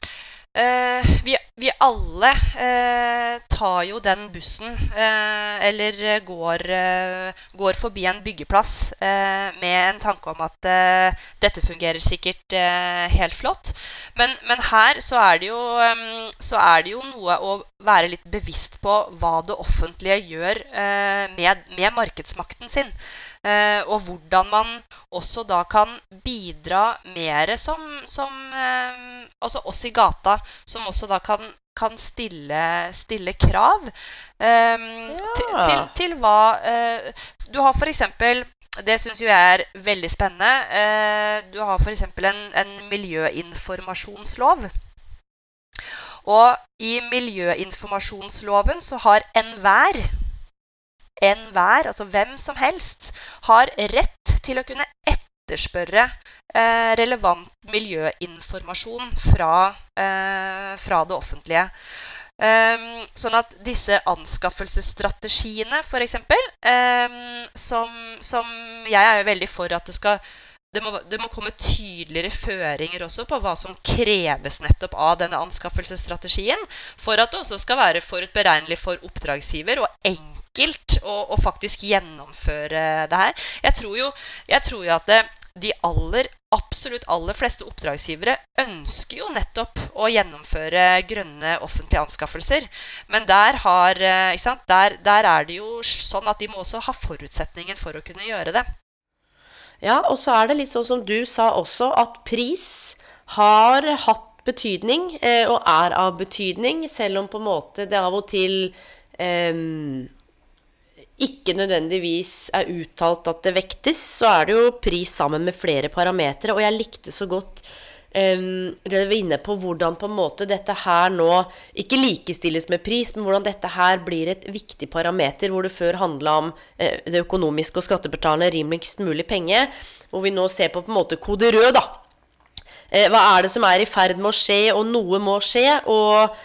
Uh, vi, vi, alle uh, tar jo den bussen, uh, eller går, går, forbi en byggeplass med en tanke om at dette fungerer sikkert helt flott. Men, men her så er, jo, um, så er, det jo, noe å være litt bevisst på hva det offentlige gjør med, med markedsmakten sin. Eh, og hvordan man også da kan bidra mer som, som eh, Altså oss i gata, som også da kan, kan stille, stille, krav eh, ja. til, til, til, hva Du har f.eks. Det syns jo jeg er veldig spennende. Du har f.eks. En, en miljøinformasjonslov. Og i miljøinformasjonsloven så har enhver enhver, altså hvem som helst, har rett til å kunne etterspørre eh, relevant miljøinformasjon fra, eh, fra det offentlige. Um, sånn at disse anskaffelsesstrategiene, f.eks., um, som, som jeg er jo veldig for at det skal det må, det må, komme tydeligere føringer også på hva som kreves nettopp av denne anskaffelsesstrategien, for at det også skal være forutberegnelig for oppdragsgiver og enkelt å, å faktisk gjennomføre det her. Jeg tror jo, jeg tror jo at det, de aller, absolutt aller fleste oppdragsgivere ønsker jo nettopp å gjennomføre grønne offentlige anskaffelser. Men der, har, eh, der, der, er det jo sånn at de må også ha forutsetningen for å kunne gjøre det. Ja, og så er det litt sånn som du sa også, at pris har hatt betydning, eh, og er av betydning, selv om på en måte det av og til eh, ikke nødvendigvis er uttalt at det vektes, så er det jo pris sammen med flere parametere. Og jeg likte så godt um, vi var inne på hvordan på en måte dette her nå ikke likestilles med pris, men hvordan dette her blir et viktig parameter, hvor det før handla om uh, det økonomiske og skattebetalende rimeligst mulig penge, hvor vi nå ser på på en måte kode rød, da. Uh, hva er det som er i ferd med å skje, og noe må skje? Og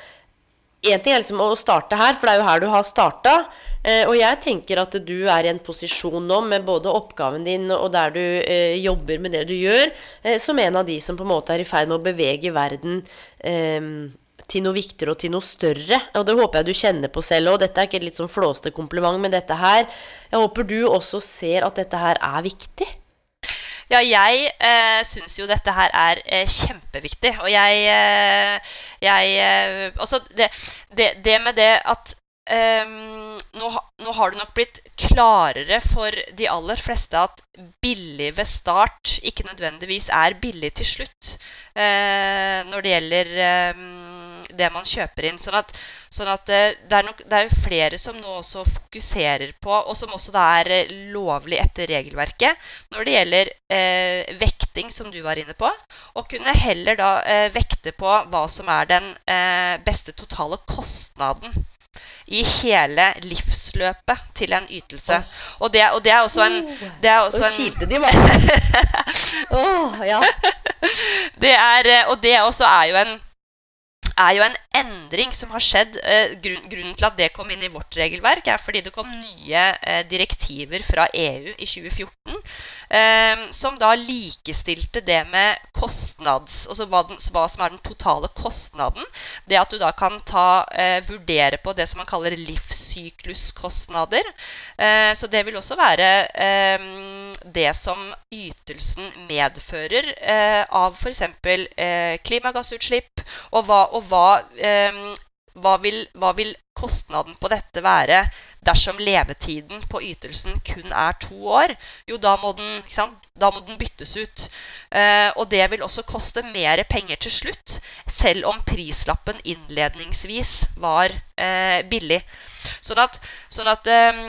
én ting er liksom å starte her, for det er jo her du har starta. Eh, og jeg tenker at du er i en posisjon nå med både oppgaven din og der du eh, jobber med det du gjør, eh, som en av de som på en måte er i ferd med å bevege verden eh, til noe viktigere og til noe større. Og det håper jeg du kjenner på selv òg. Dette er ikke et litt sånn flåste kompliment, men dette her Jeg håper du også ser at dette her er viktig. Ja, jeg eh, syns jo dette her er eh, kjempeviktig. Og jeg, eh, jeg eh, Altså, det, det, det, med det at Um, nå, nå, har det nok blitt klarere for de aller fleste at billig ved start ikke nødvendigvis er billig til slutt uh, når det gjelder um, det man kjøper inn. Sånn at, sånn at uh, det, er nok, det er flere som nå også fokuserer på, og som også er eh, lovlig etter regelverket, når det gjelder uh, vekting, som du var inne på, og kunne heller da vekte på hva som er den beste totale kostnaden i hele livsløpet til en ytelse. Og, det, og det, er også en det er også Og kjipe de var. oh, ja. det er, eh, og det også er jo en er jo en endring som har skjedd. Eh, grunnen til at det kom inn i vårt regelverk, er fordi det kom nye eh, direktiver fra EU i 2014 Ehm, som da likestilte det med kostnads Altså hva, den, hva, som er den totale kostnaden. Det at du da kan ta, eh, vurdere på det som man kaller livssykluskostnader. Eh, så det vil også være eh, det som ytelsen medfører eh, av f.eks. Eh, klimagassutslipp, og hva, og hva ehm, hva vil, hva vil, kostnaden på dette være dersom levetiden på ytelsen kun er to år? Jo, da må den, da må den byttes ut. Eh, og det vil også koste mer penger til slutt, selv om prislappen innledningsvis var eh, billig. Sånn at, sånn at eh,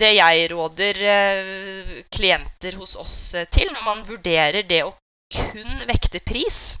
det jeg råder eh, klienter hos oss til når man vurderer det å kun vekte pris,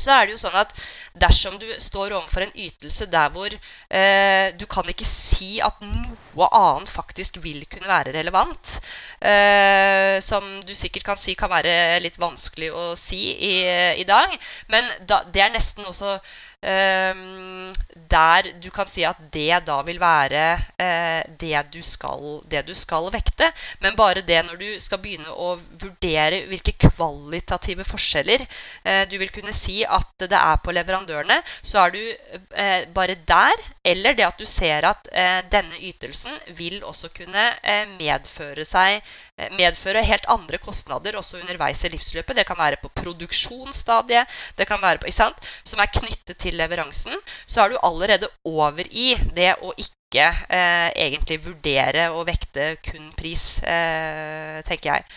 så er det jo sånn at dersom du står overfor en ytelse der hvor eh, du kan ikke si at noe annet faktisk vil kunne være relevant, eh, som du sikkert kan si kan være litt vanskelig å si i, i dag, men da, det er nesten også der du kan si at det da vil være eh, det du, skal, det, du skal, vekte. Men bare det når du skal begynne å vurdere hvilke kvalitative forskjeller eh, du vil kunne si at det er på leverandørene, så er du eh, bare der. Eller det at du ser at denne ytelsen vil også kunne medføre seg medføre helt andre kostnader også underveis i livsløpet. Det kan være på produksjonsstadiet, det kan være på, som er knyttet til leveransen. Så er du allerede over i det å ikke eh, egentlig vurdere og vekte kun pris, eh, tenker jeg.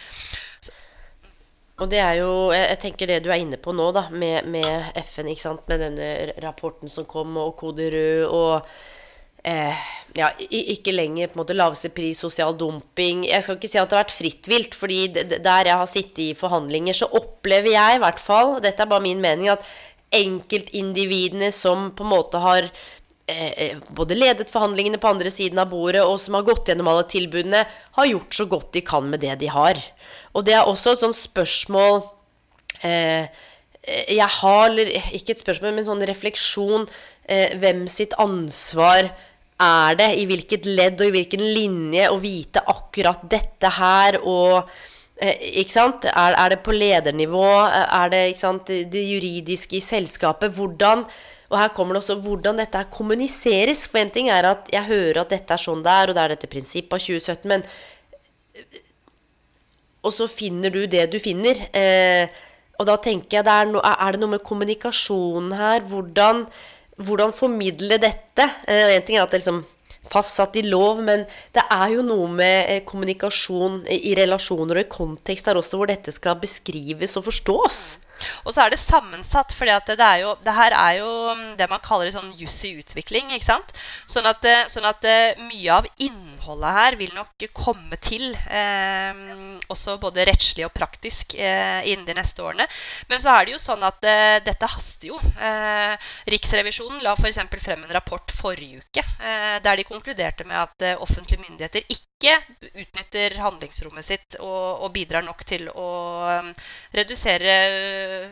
Og det er jo, jeg tenker det du er inne på nå, da, med, med FN, ikke sant, med denne rapporten som kom, og kode rød, og eh, ja, ikke lenger på en måte laveste pris, sosial dumping Jeg skal ikke si at det har vært fritt vilt, fordi der jeg har sittet i forhandlinger, så opplever jeg i hvert fall, dette er bare min mening, at enkeltindividene som på en måte har eh, eh, både ledet forhandlingene på andre siden av bordet, og som har gått gjennom alle tilbudene, har gjort så godt de kan med det de har. Og det er også et sånt spørsmål eh, jeg har, ikke et spørsmål, men en sånn refleksjon eh, Hvem sitt ansvar er det, i hvilket ledd og i hvilken linje, å vite akkurat dette her og eh, ikke sant? Er, er, det på ledernivå? Er det sant, det juridiske i selskapet? Hvordan Og her kommer det også hvordan dette her kommuniseres. For en ting er at jeg hører at dette er sånn det er, og det er dette prinsippet av 2017, men og så finner du det du finner. Eh, og da tenker jeg, det er, no, er, det noe med kommunikasjonen her? Hvordan, hvordan formidle dette? Én en ting er at det liksom fastsatt i lov, men det er jo noe med eh, kommunikasjon i relasjoner og i kontekst der også, hvor dette skal beskrives og forstås. Og så er det sammensatt, for det, det, det, her er jo mm, det man kaller sånn juss i utvikling. ikke sant? Sånn at, eh, sånn at eh, mye av innholdet her vil nok komme til, eh, også både rettslig og praktisk, eh, innen de neste årene. Men så er det jo sånn at eh, dette haster jo. Eh, Riksrevisjonen la f.eks. frem en rapport forrige uke der de konkluderte med at offentlige myndigheter ikke ikke utnytter handlingsrommet sitt og, og bidrar nok til å um, redusere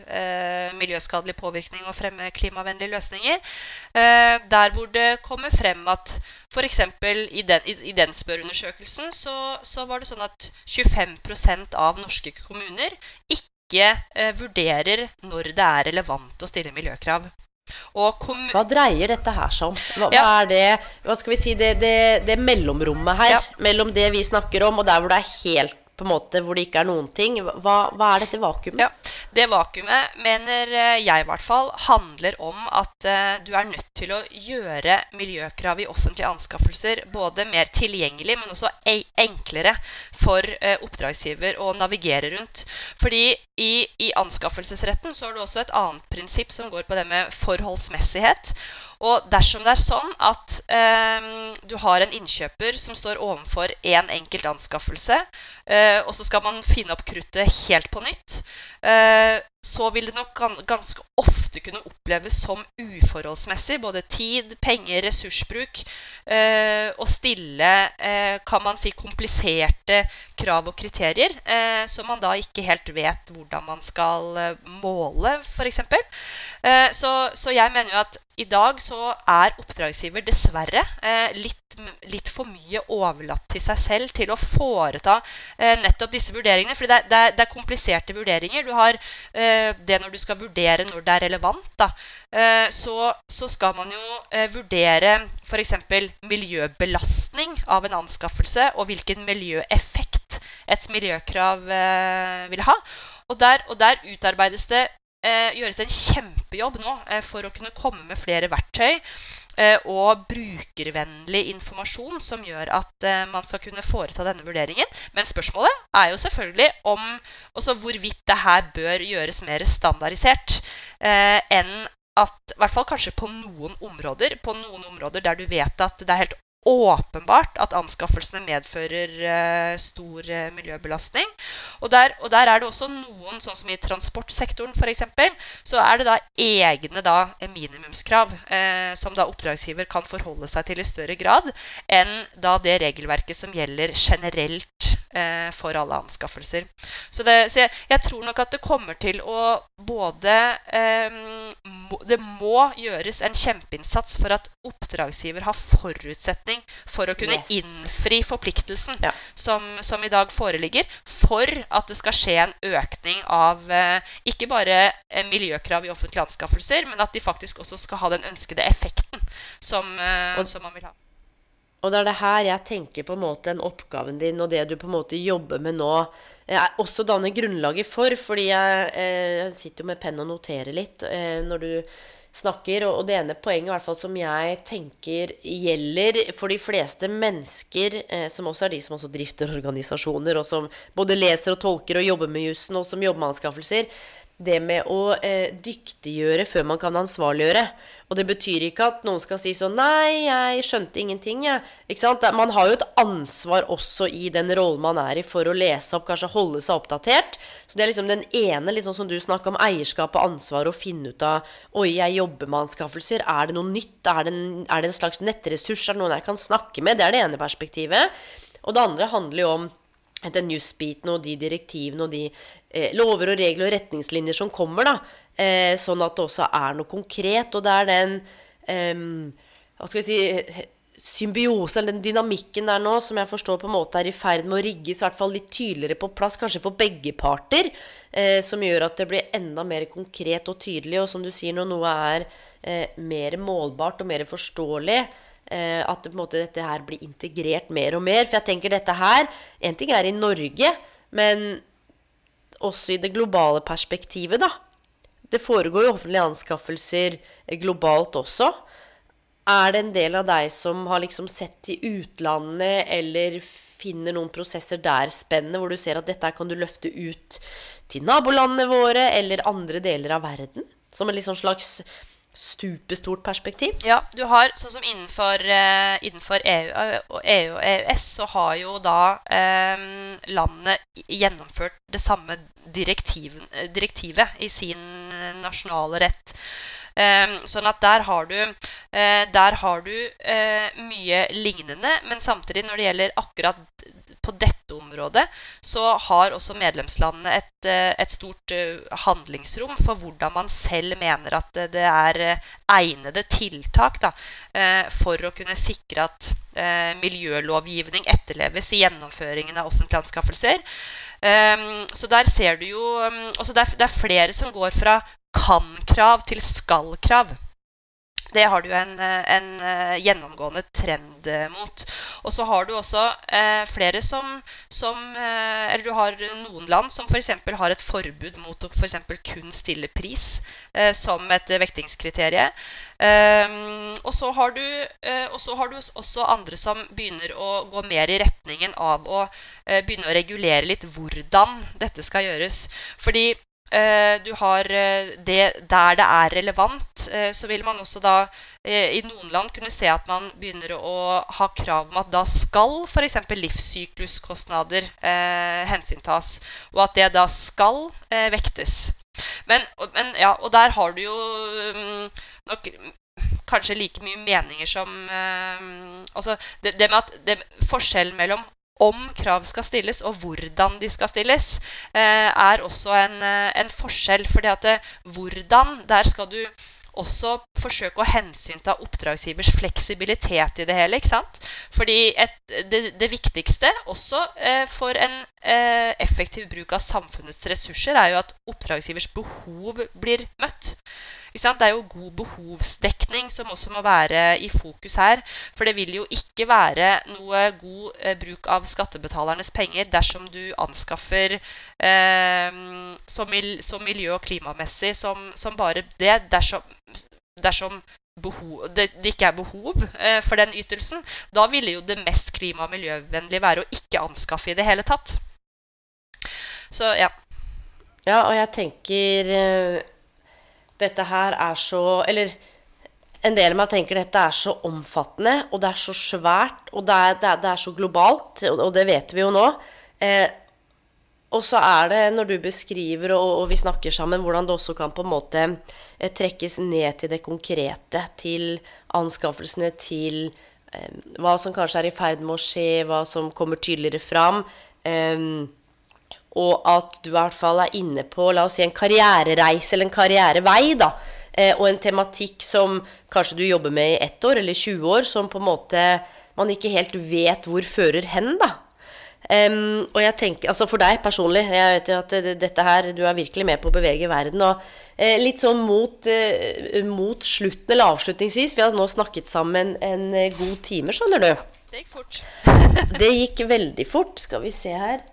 uh, miljøskadelig påvirkning og fremme klimavennlige løsninger. Uh, der hvor det kommer frem at f.eks. I, i, i den spørreundersøkelsen så, så, var det sånn at 25% av norske kommuner ikke uh, vurderer når det er relevant å stille miljøkrav. Hva dreier dette her seg om? Hva, ja. hva, er det Hva skal vi si Det, det, det mellomrommet her ja. mellom det vi snakker om, og der hvor det er helt på en måte hvor det ikke er noen ting. Hva, hva er dette vakuumet? Ja, Det vakuumet mener eh, jeg i hvert fall handler om at uh, du er nødt til å gjøre miljøkrav i offentlige anskaffelser både mer tilgjengelig, men også enklere for uh, oppdragsgiver å navigere rundt. Fordi i, i anskaffelsesretten så har du også et annet prinsipp som går på det med forholdsmessighet. Og dersom det er sånn at eh, du har en innkjøper som står overfor én en enkelt anskaffelse, eh, og så skal man finne opp kruttet helt på nytt, eh, så vil det nok ganske ofte kunne oppleves som uforholdsmessig. Både tid, penger, ressursbruk. Eh, stille eh, kan man si kompliserte krav og kriterier eh, som man da ikke helt vet hvordan man skal måle, f.eks. Eh, så, så, jeg mener jo at i dag så er oppdragsgiver dessverre eh, litt, litt, for mye overlatt til seg selv til å foreta eh, nettopp disse vurderingene. For det, det, det, er kompliserte vurderinger. Du har det når du skal vurdere når det er relevant. Da. Så, så, skal man jo vurdere f.eks. miljøbelastning av en anskaffelse og hvilken miljøeffekt et miljøkrav vil ha. Og der, og der utarbeides det eh, gjøres en kjempejobb nå eh, for å kunne komme med flere verktøy eh, og brukervennlig informasjon som gjør at eh, man skal kunne foreta denne vurderingen. Men spørsmålet er jo selvfølgelig om også hvorvidt det her bør gjøres mer standardisert eh, enn at, i hvert fall kanskje på noen områder, på noen områder der du vet at det er helt åpenbart at anskaffelsene medfører uh, stor uh, miljøbelastning. Og der, og der, er det også noen, sånn som i transportsektoren f.eks., så er det da egne da, minimumskrav uh, som da oppdragsgiver kan forholde seg til i større grad enn da det regelverket som gjelder generelt for alle anskaffelser. Så, det, så jeg, jeg, tror nok at det kommer til å både Det må gjøres en kjempeinnsats for at oppdragsgiver har forutsetning forutsetning for å kunne yes. innfri forpliktelsen ja. som, som, i dag foreligger, for at det skal skje en økning av eh, ikke bare eh, miljøkrav i offentlige anskaffelser, men at de faktisk også skal ha den ønskede effekten som, eh, som man vil ha. Og det er det her jeg tenker på en måte den oppgaven din og det du på en måte jobber med nå, er også danner grunnlaget for. Fordi jeg, jeg sitter jo med penn og noterer litt når du snakker. Og det ene poenget hvert fall som jeg tenker gjelder for de fleste mennesker, eh, som også er de som også drifter organisasjoner, og som både leser og tolker og jobber med jussen, og som jobber med anskaffelser, det med å eh, dyktiggjøre før man kan ansvarliggjøre. Og det betyr ikke at noen skal si sånn Nei, jeg skjønte ingenting, jeg. Ikke sant? Man har jo et ansvar også i den rollen man er i, for å lese opp, kanskje holde seg oppdatert. Så det er liksom den ene, liksom som du snakker om, eierskap og ansvar, å finne ut av Oi, jeg jobber med anskaffelser. Er det noe nytt? Er det en, er det en slags nettressurs? Er det noen jeg kan snakke med? Det er det ene perspektivet. Og det andre handler jo om den jusbiten og de direktivene og de eh, lover og regler og retningslinjer som kommer, da. Eh, sånn at det også er noe konkret. Og det er den eh, Hva skal vi si Symbiose, eller den dynamikken der nå, som jeg forstår på en måte er i ferd med å rigges i hvert fall litt tydeligere på plass, kanskje for begge parter, eh, som gjør at det blir enda mer konkret og tydelig. Og som du sier, når noe er eh, mer målbart og mer forståelig, at det, måte, dette her blir integrert mer og mer. For jeg tenker dette her En ting er i Norge, Men også i det globale perspektivet, da. Det foregår jo offentlige anskaffelser globalt også. Er det en del av deg som har liksom sett til utlandet, eller finner noen prosesser der spennende, hvor du ser at dette kan du løfte ut til nabolandene våre eller andre deler av verden? Som en liksom slags stupestort perspektiv? Ja, du har sånn som innenfor, uh, innenfor EU, og EU og EØS, så har jo da um, landet gjennomført det samme direktivet i sin nasjonale rett. Um, sånn at der har du, uh, der har du uh, mye lignende, men samtidig når det gjelder akkurat dette området så har også medlemslandene et, eh, et, stort eh, handlingsrom for hvordan man selv mener at det er eh, egnede tiltak da, for å kunne sikre at miljølovgivning etterleves i gjennomføringen av offentlige anskaffelser. Ehm, så der ser du jo mm, det er flere som går fra kan-krav til skal-krav. Det har du en, eh, en, eh, gjennomgående trend eh, mot. Og så har du også eh, flere som, som eh, Eller du har noen land som f.eks. har et forbud mot å for kun stille pris eh, som et vektingskriterium. og, så har du, så har du også andre som begynner å gå mer i retningen av å begynne å regulere litt hvordan dette skal gjøres. Fordi Eh, du har eh, det der det er relevant, eh, så vil man også da i noen land kunne se at man begynner å ha krav om at da skal f.eks. livssykluskostnader eh, hensyntas, og at det da skal eh, vektes. Men, men, ja, og der har du jo um, nok kanskje like mye meninger som eh, Altså det, det, med at det, forskjellen mellom om krav skal stilles, og hvordan de skal stilles, eh, er også en, eh, en forskjell. fordi at det, hvordan, der skal du også forsøke å hensynta oppdragsgivers fleksibilitet i det hele. ikke sant? Fordi et, det, det, viktigste også eh, for en eh, effektiv bruk av samfunnets ressurser er jo at oppdragsgivers behov blir møtt. Det er jo god behovsdekning som også må være i fokus her. For det vil jo ikke være noe god eh, bruk av skattebetalernes penger dersom du anskaffer eh, så, mil, så, miljø- og klimamessig som, som bare det. Dersom, dersom behov, det, det, ikke er behov eh, for den ytelsen, da ville jo det mest klima- og miljøvennlige være å ikke anskaffe i det hele tatt. Så ja. Ja, og jeg tenker eh, dette her er så Eller en del av meg tenker dette er så omfattende, og det er så svært, og det er, det er, det er så globalt, og det vet vi jo nå. Eh, og så er det, når du beskriver og, og, vi snakker sammen, hvordan det også kan på en måte eh, trekkes ned til det konkrete, til anskaffelsene, til eh, hva som kanskje er i ferd med å skje, hva som kommer tydeligere fram. Eh, og at du i hvert fall er inne på la oss si en karrierereise eller en karrierevei. da, eh, Og en tematikk som kanskje du jobber med i ett år eller 20 år, som på en måte man ikke helt vet hvor fører hen. da. Um, og jeg tenker, altså For deg personlig, jeg vet jo at dette her, du er virkelig med på å bevege verden. og eh, Litt sånn mot, eh, mot, slutten, eller avslutningsvis Vi har nå snakket sammen en eh, god time, skjønner du. Det gikk fort. det gikk veldig fort. Skal vi se her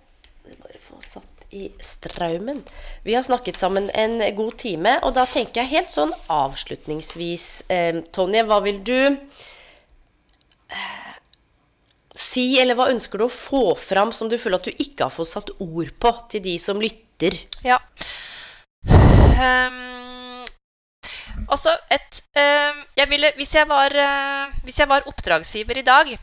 i Straumen. Vi har snakket sammen en god time, og da tenker jeg helt sånn avslutningsvis eh, Tonje, hva vil du eh, si, eller hva ønsker du å få fram som du føler at du ikke har fått satt ord på til de som lytter? Ja. Um, altså et um, jeg ville, hvis, jeg var, uh, hvis jeg var oppdragsgiver i dag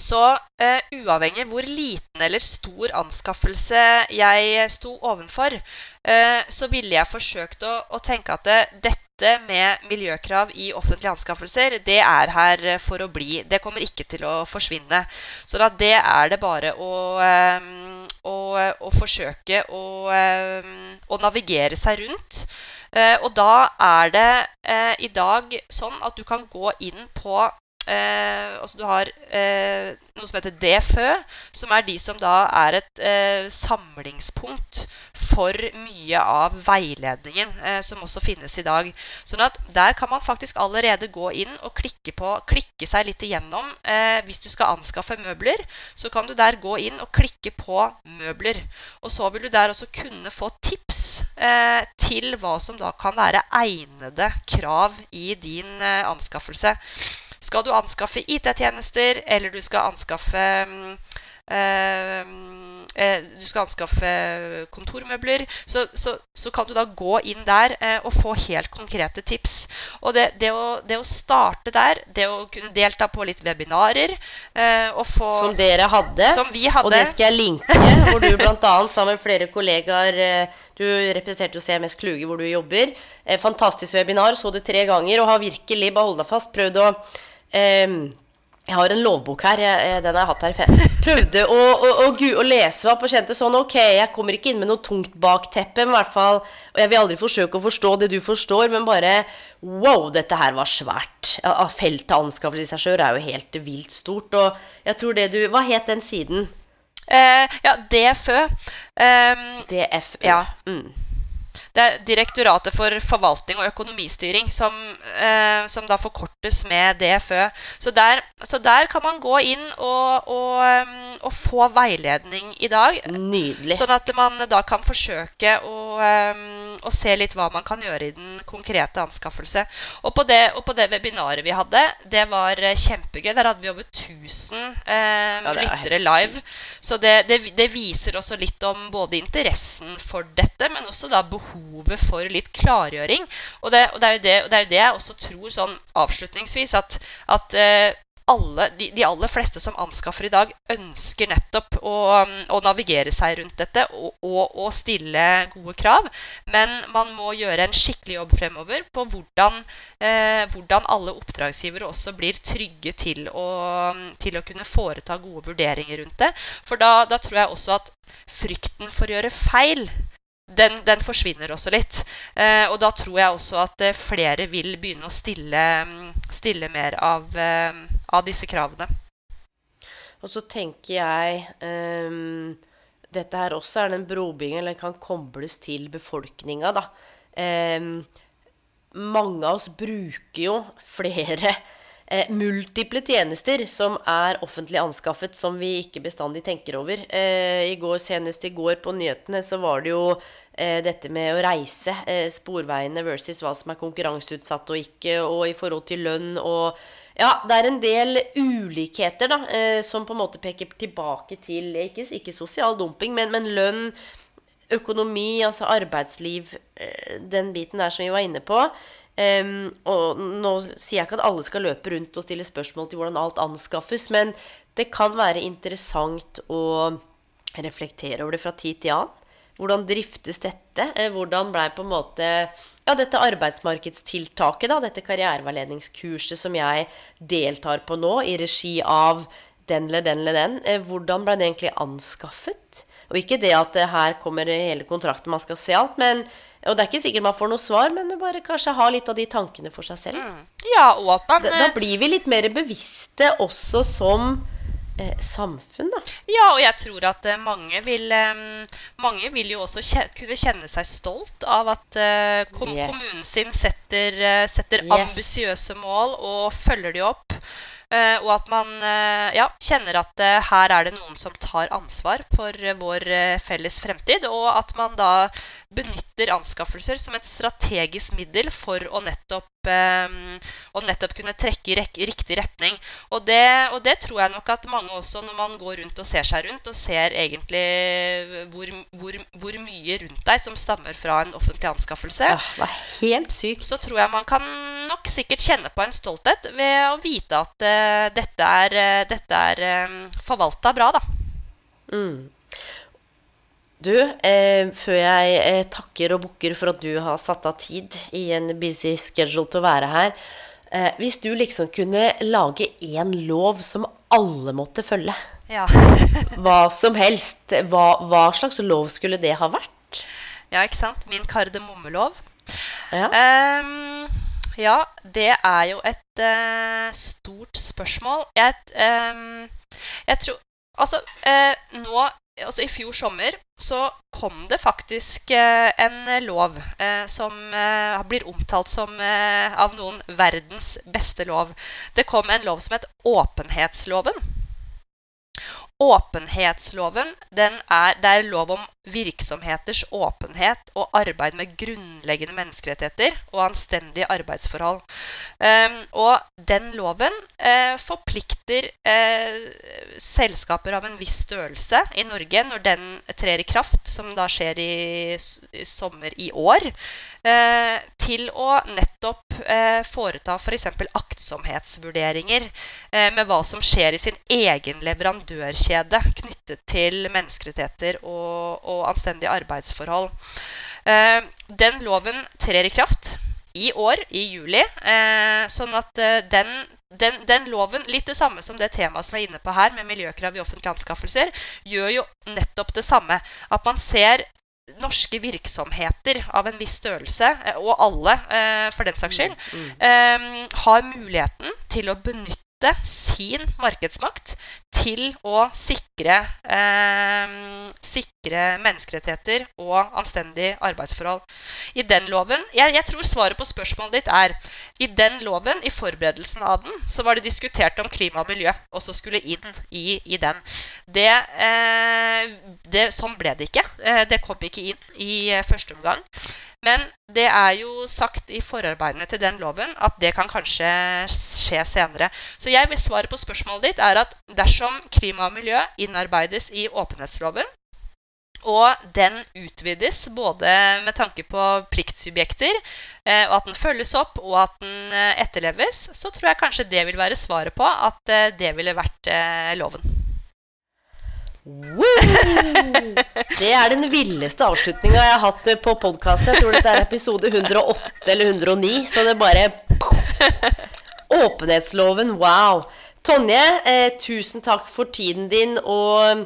så uh, uavhengig hvor liten eller stor anskaffelse jeg sto ovenfor, uh, så ville jeg forsøkt å, å tenke at det, dette med miljøkrav i offentlige anskaffelser, det er her for å bli. Det kommer ikke til å forsvinne. Så da det er det bare å, um, å, å forsøke å, å, navigere seg rundt. Og da er det i dag sånn at du kan gå inn på eh, altså du har eh, noe som heter DFØ, som er de som da er et eh, samlingspunkt for mye av veiledningen eh, som også finnes i dag. Sånn at der kan man faktisk allerede gå inn og klikke, på, klikke seg litt igjennom. Eh, hvis du skal anskaffe møbler, så kan du der gå inn og klikke på møbler. Og så vil du der også kunne få tips eh, til hva som da kan være egnede krav i din anskaffelse. Skal du anskaffe IT-tjenester, eller du skal anskaffe øh, du skal anskaffe kontormøbler, så, så, så, kan du da gå inn der eh, og få helt konkrete tips. Og det, det, å, det, å, starte der, det å kunne delta på litt webinarer eh, få, Som dere hadde. Som vi hadde. Og det skal jeg linke, hvor du bl.a. sammen med flere kollegaer eh, Du representerte jo CMS Kluge, hvor du jobber. Eh, fantastisk webinar, så du tre ganger, og har virkelig, bare hold deg fast, prøvd å eh, jeg har en lovbok her. Jeg, den har jeg hatt her i fem. Prøvde å, å, å, å, lese opp og kjente sånn Ok, jeg kommer ikke inn med noe tungt bakteppe, men i hvert fall Og jeg vil aldri forsøke å forstå det du forstår, men bare Wow, dette her var svært. Ja, feltet anskaffelse i seg sjøl er jo helt vilt stort. Og jeg tror det du Hva het den siden? Eh, ja, DFØ. Um, DFØ. Ja. Mm. Det er Direktoratet for forvaltning og økonomistyring, som, eh, som da forkortes med DFØ. Så der, så der, kan man gå inn og, og, um, og, få veiledning i dag. Nydelig. Sånn at man da kan forsøke å, um, å, se litt hva man kan gjøre i den konkrete anskaffelse. Og på det, og på det webinaret vi hadde, det var eh, kjempegøy. Der hadde vi over 1000 eh, ja, lyttere live. Så det, det, det viser også litt om både interessen for dette, men også da behovet for litt klargjøring. Og det, og det, er, jo det, det er, jo det, jeg også tror sånn avslutningsvis, at, at uh, alle, de, de, aller fleste som anskaffer i dag, ønsker nettopp å, å navigere seg rundt dette og, og, og, stille gode krav. Men man må gjøre en skikkelig jobb fremover på hvordan, eh, hvordan alle oppdragsgivere også blir trygge til å, til å, kunne foreta gode vurderinger rundt det. For da, da tror jeg også at frykten for å gjøre feil den, den, forsvinner også litt. Eh, og da tror jeg også at eh, flere vil begynne å stille, stille mer av, eh, av, disse kravene. Og så tenker jeg eh, Dette her også er den brobyggingen, eller kan kobles til befolkninga, da. Um, mange av oss bruker jo flere eh, multiple tjenester som er offentlig anskaffet, som vi ikke bestandig tenker over. Eh, i går, Senest i går på nyhetene så var det jo eh, dette med å reise. Eh, sporveiene versus hva som er konkurranseutsatt og ikke, og i forhold til lønn og Ja, det er en del ulikheter da, eh, som på en måte peker tilbake til ikke, ikke sosial dumping, men, men lønn økonomi, altså arbeidsliv, eh, den biten der som vi var inne på. Um, og nå sier jeg ikke at alle skal løpe rundt og stille spørsmål til hvordan alt anskaffes, men det kan være interessant å reflektere over det fra tid til annen. Hvordan driftes dette? Eh, hvordan blei på en måte ja, dette arbeidsmarkedstiltaket, da, dette karriereveiledningskurset som jeg deltar på nå, i regi av den eller den eller den, eh, hvordan ble det egentlig anskaffet? Og ikke det at her kommer hele kontrakten, man skal se alt, men og det er ikke sikkert man får noe svar, men bare kanskje ha litt av de tankene for seg selv. Mm. Ja, og at man... Da, da, eh, blir vi litt mer bevisste også som eh, samfunn, da. Ja, og jeg tror at eh, mange vil eh, Mange vil jo også kje, kunne kjenne seg stolt av at kom, yes. kommunen sin setter, setter yes. ambisiøse mål og følger de opp. Og at man ja, kjenner at her er det noen som tar ansvar for vår felles fremtid. Og at man da benytter anskaffelser som et strategisk middel for å nettopp, å nettopp kunne trekke i riktig retning. Og det, og det, tror jeg nok at mange også, når man går rundt og ser seg rundt, og ser egentlig hvor, hvor, hvor mye rundt deg som stammer fra en offentlig anskaffelse, ja, det er helt sykt. så tror jeg man kan nok sikkert kjenne på en stolthet ved å vite at uh, dette er, uh, dette er um, forvalta bra, da. Mm. Du, eh, før jeg eh, takker og bukker for at du har satt av tid i en busy schedule til å være her eh, Hvis du liksom kunne lage én lov som alle måtte følge, ja. hva som helst, hva, hva, slags lov skulle det ha vært? Ja, ikke sant? Min kardemommelov. Ja. Um, Ja, det er jo et uh, stort spørsmål. Jeg, um, jeg tror Altså, uh, nå Altså, I fjor sommer så kom det faktisk uh, en lov som blir omtalt som av noen verdens beste lov. Det kom en lov som het åpenhetsloven. Åpenhetsloven er, det er lov om virksomheters åpenhet og arbeid med grunnleggende menneskerettigheter og anstendige arbeidsforhold. Um, og den loven uh, forplikter uh, selskaper av en viss størrelse i Norge når den trer i kraft, som da skjer i, sommer i år. Eh, til å nettopp eh, foreta f.eks. For aktsomhetsvurderinger eh, med hva som skjer i sin egen leverandørkjede knyttet til menneskerettigheter og, og anstendige arbeidsforhold. Den loven trer i kraft i år, i juli. Sånn at den den, den, loven, litt det samme som det temaet som er inne på her, med miljøkrav i offentlige anskaffelser, gjør jo nettopp det samme. At man ser norske virksomheter av en viss størrelse, eh, og alle eh, for den saks skyld, mm, mm. Eh, har muligheten til å benytte sin markedsmakt til å sikre, eh, sikre menneskerettigheter og anstendige arbeidsforhold. I den loven, jeg, jeg, tror svaret på spørsmålet ditt er i den loven, i forberedelsen av den, så var det diskutert om klima og miljø også skulle inn i, i den. Det, eh, det, sånn ble det ikke. Eh, det kom ikke inn i første omgang. Men det er jo sagt i forarbeidene til den loven at det kan kanskje skje senere. Så jeg vil svare på spørsmålet ditt er at dersom klima og miljø innarbeides i åpenhetsloven, og den utvides både med tanke på pliktsubjekter, eh, og at den følges opp og at den eh, etterleves, så tror jeg kanskje det vil være svaret på at eh, det ville vært loven. Det er den villeste avslutninga jeg har hatt på podkast. Jeg tror dette er episode 108 eller 109, så det bare Åpenhetsloven, wow. Tonje, eh, tusen takk for tiden din og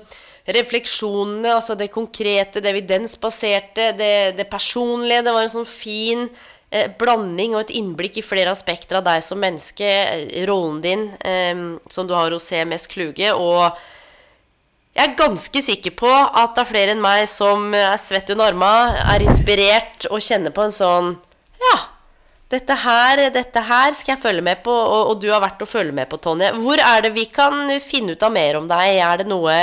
refleksjonene, altså det konkrete, det evidensbaserte, det, det personlige. Det var en sånn fin eh, blanding og et innblikk i flere aspekter av deg som menneske, eh, rollen din eh, som du har hos CMS Kluge, og jeg er ganske sikker på at det er flere enn meg som er svett under armene, er inspirert og kjenner på en sånn Ja, dette her, dette her skal jeg følge med på, og, og, du har vært å følge med på, Tonje. Hvor er det vi kan finne ut av mer om deg? Er det noe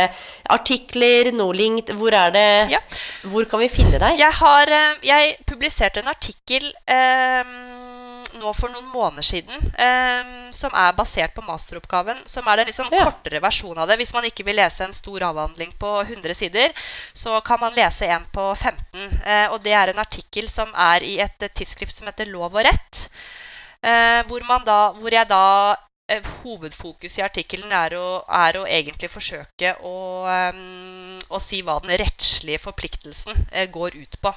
artikler, noe linkt? Hvor er det ja. Hvor kan vi finne deg? Jeg har eh, Jeg publiserte en artikkel eh, nå for noen måneder siden eh, som er basert på masteroppgaven. Som er den liksom ja. kortere versjonen av det. Hvis man ikke vil lese en stor avhandling på 100 sider, så kan man lese en på 15. Eh, og det er en artikkel som er i et tidsskrift som heter Lov og rett. Eh, hvor, da, hvor, jeg da eh, Hovedfokus i artikkelen er, er, å egentlig forsøke å, um, å si hva den rettslige forpliktelsen uh, går ut på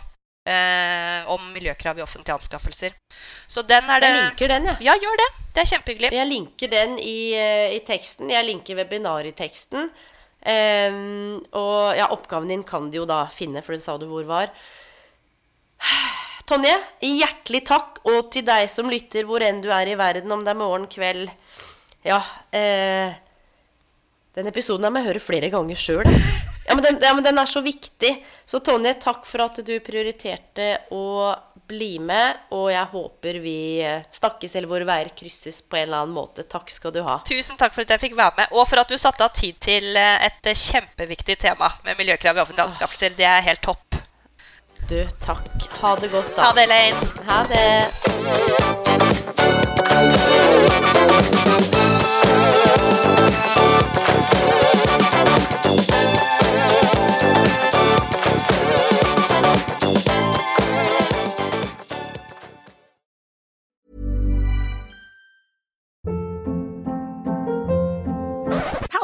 eh, om miljøkrav i offentlige anskaffelser. Så den er det Jeg linker den, ja. Ja, gjør det. Det er kjempehyggelig. Jeg linker den i, eh, i teksten. Jeg linker webinar i teksten. Um, og ja, oppgaven din kan de jo da finne, for du sa du hvor var. Tonje, hjertelig takk. Og til deg som lytter, hvor enn du er i verden, om det er morgen, kveld Ja. Eh, den episoden har jeg høre flere ganger sjøl. Ja, ja, men den er så viktig. Så Tonje, takk for at du prioriterte å bli med. Og jeg håper vi snakkes eller våre veier krysses på en eller annen måte. Takk skal du ha. Tusen takk for at jeg fikk være med, og for at du satte av tid til eh, et kjempeviktig tema med miljøkrav i offentlige anskaffelser. Det er helt topp. Du, takk. Ha det godt, da. Ha det, Elaine. Ha det.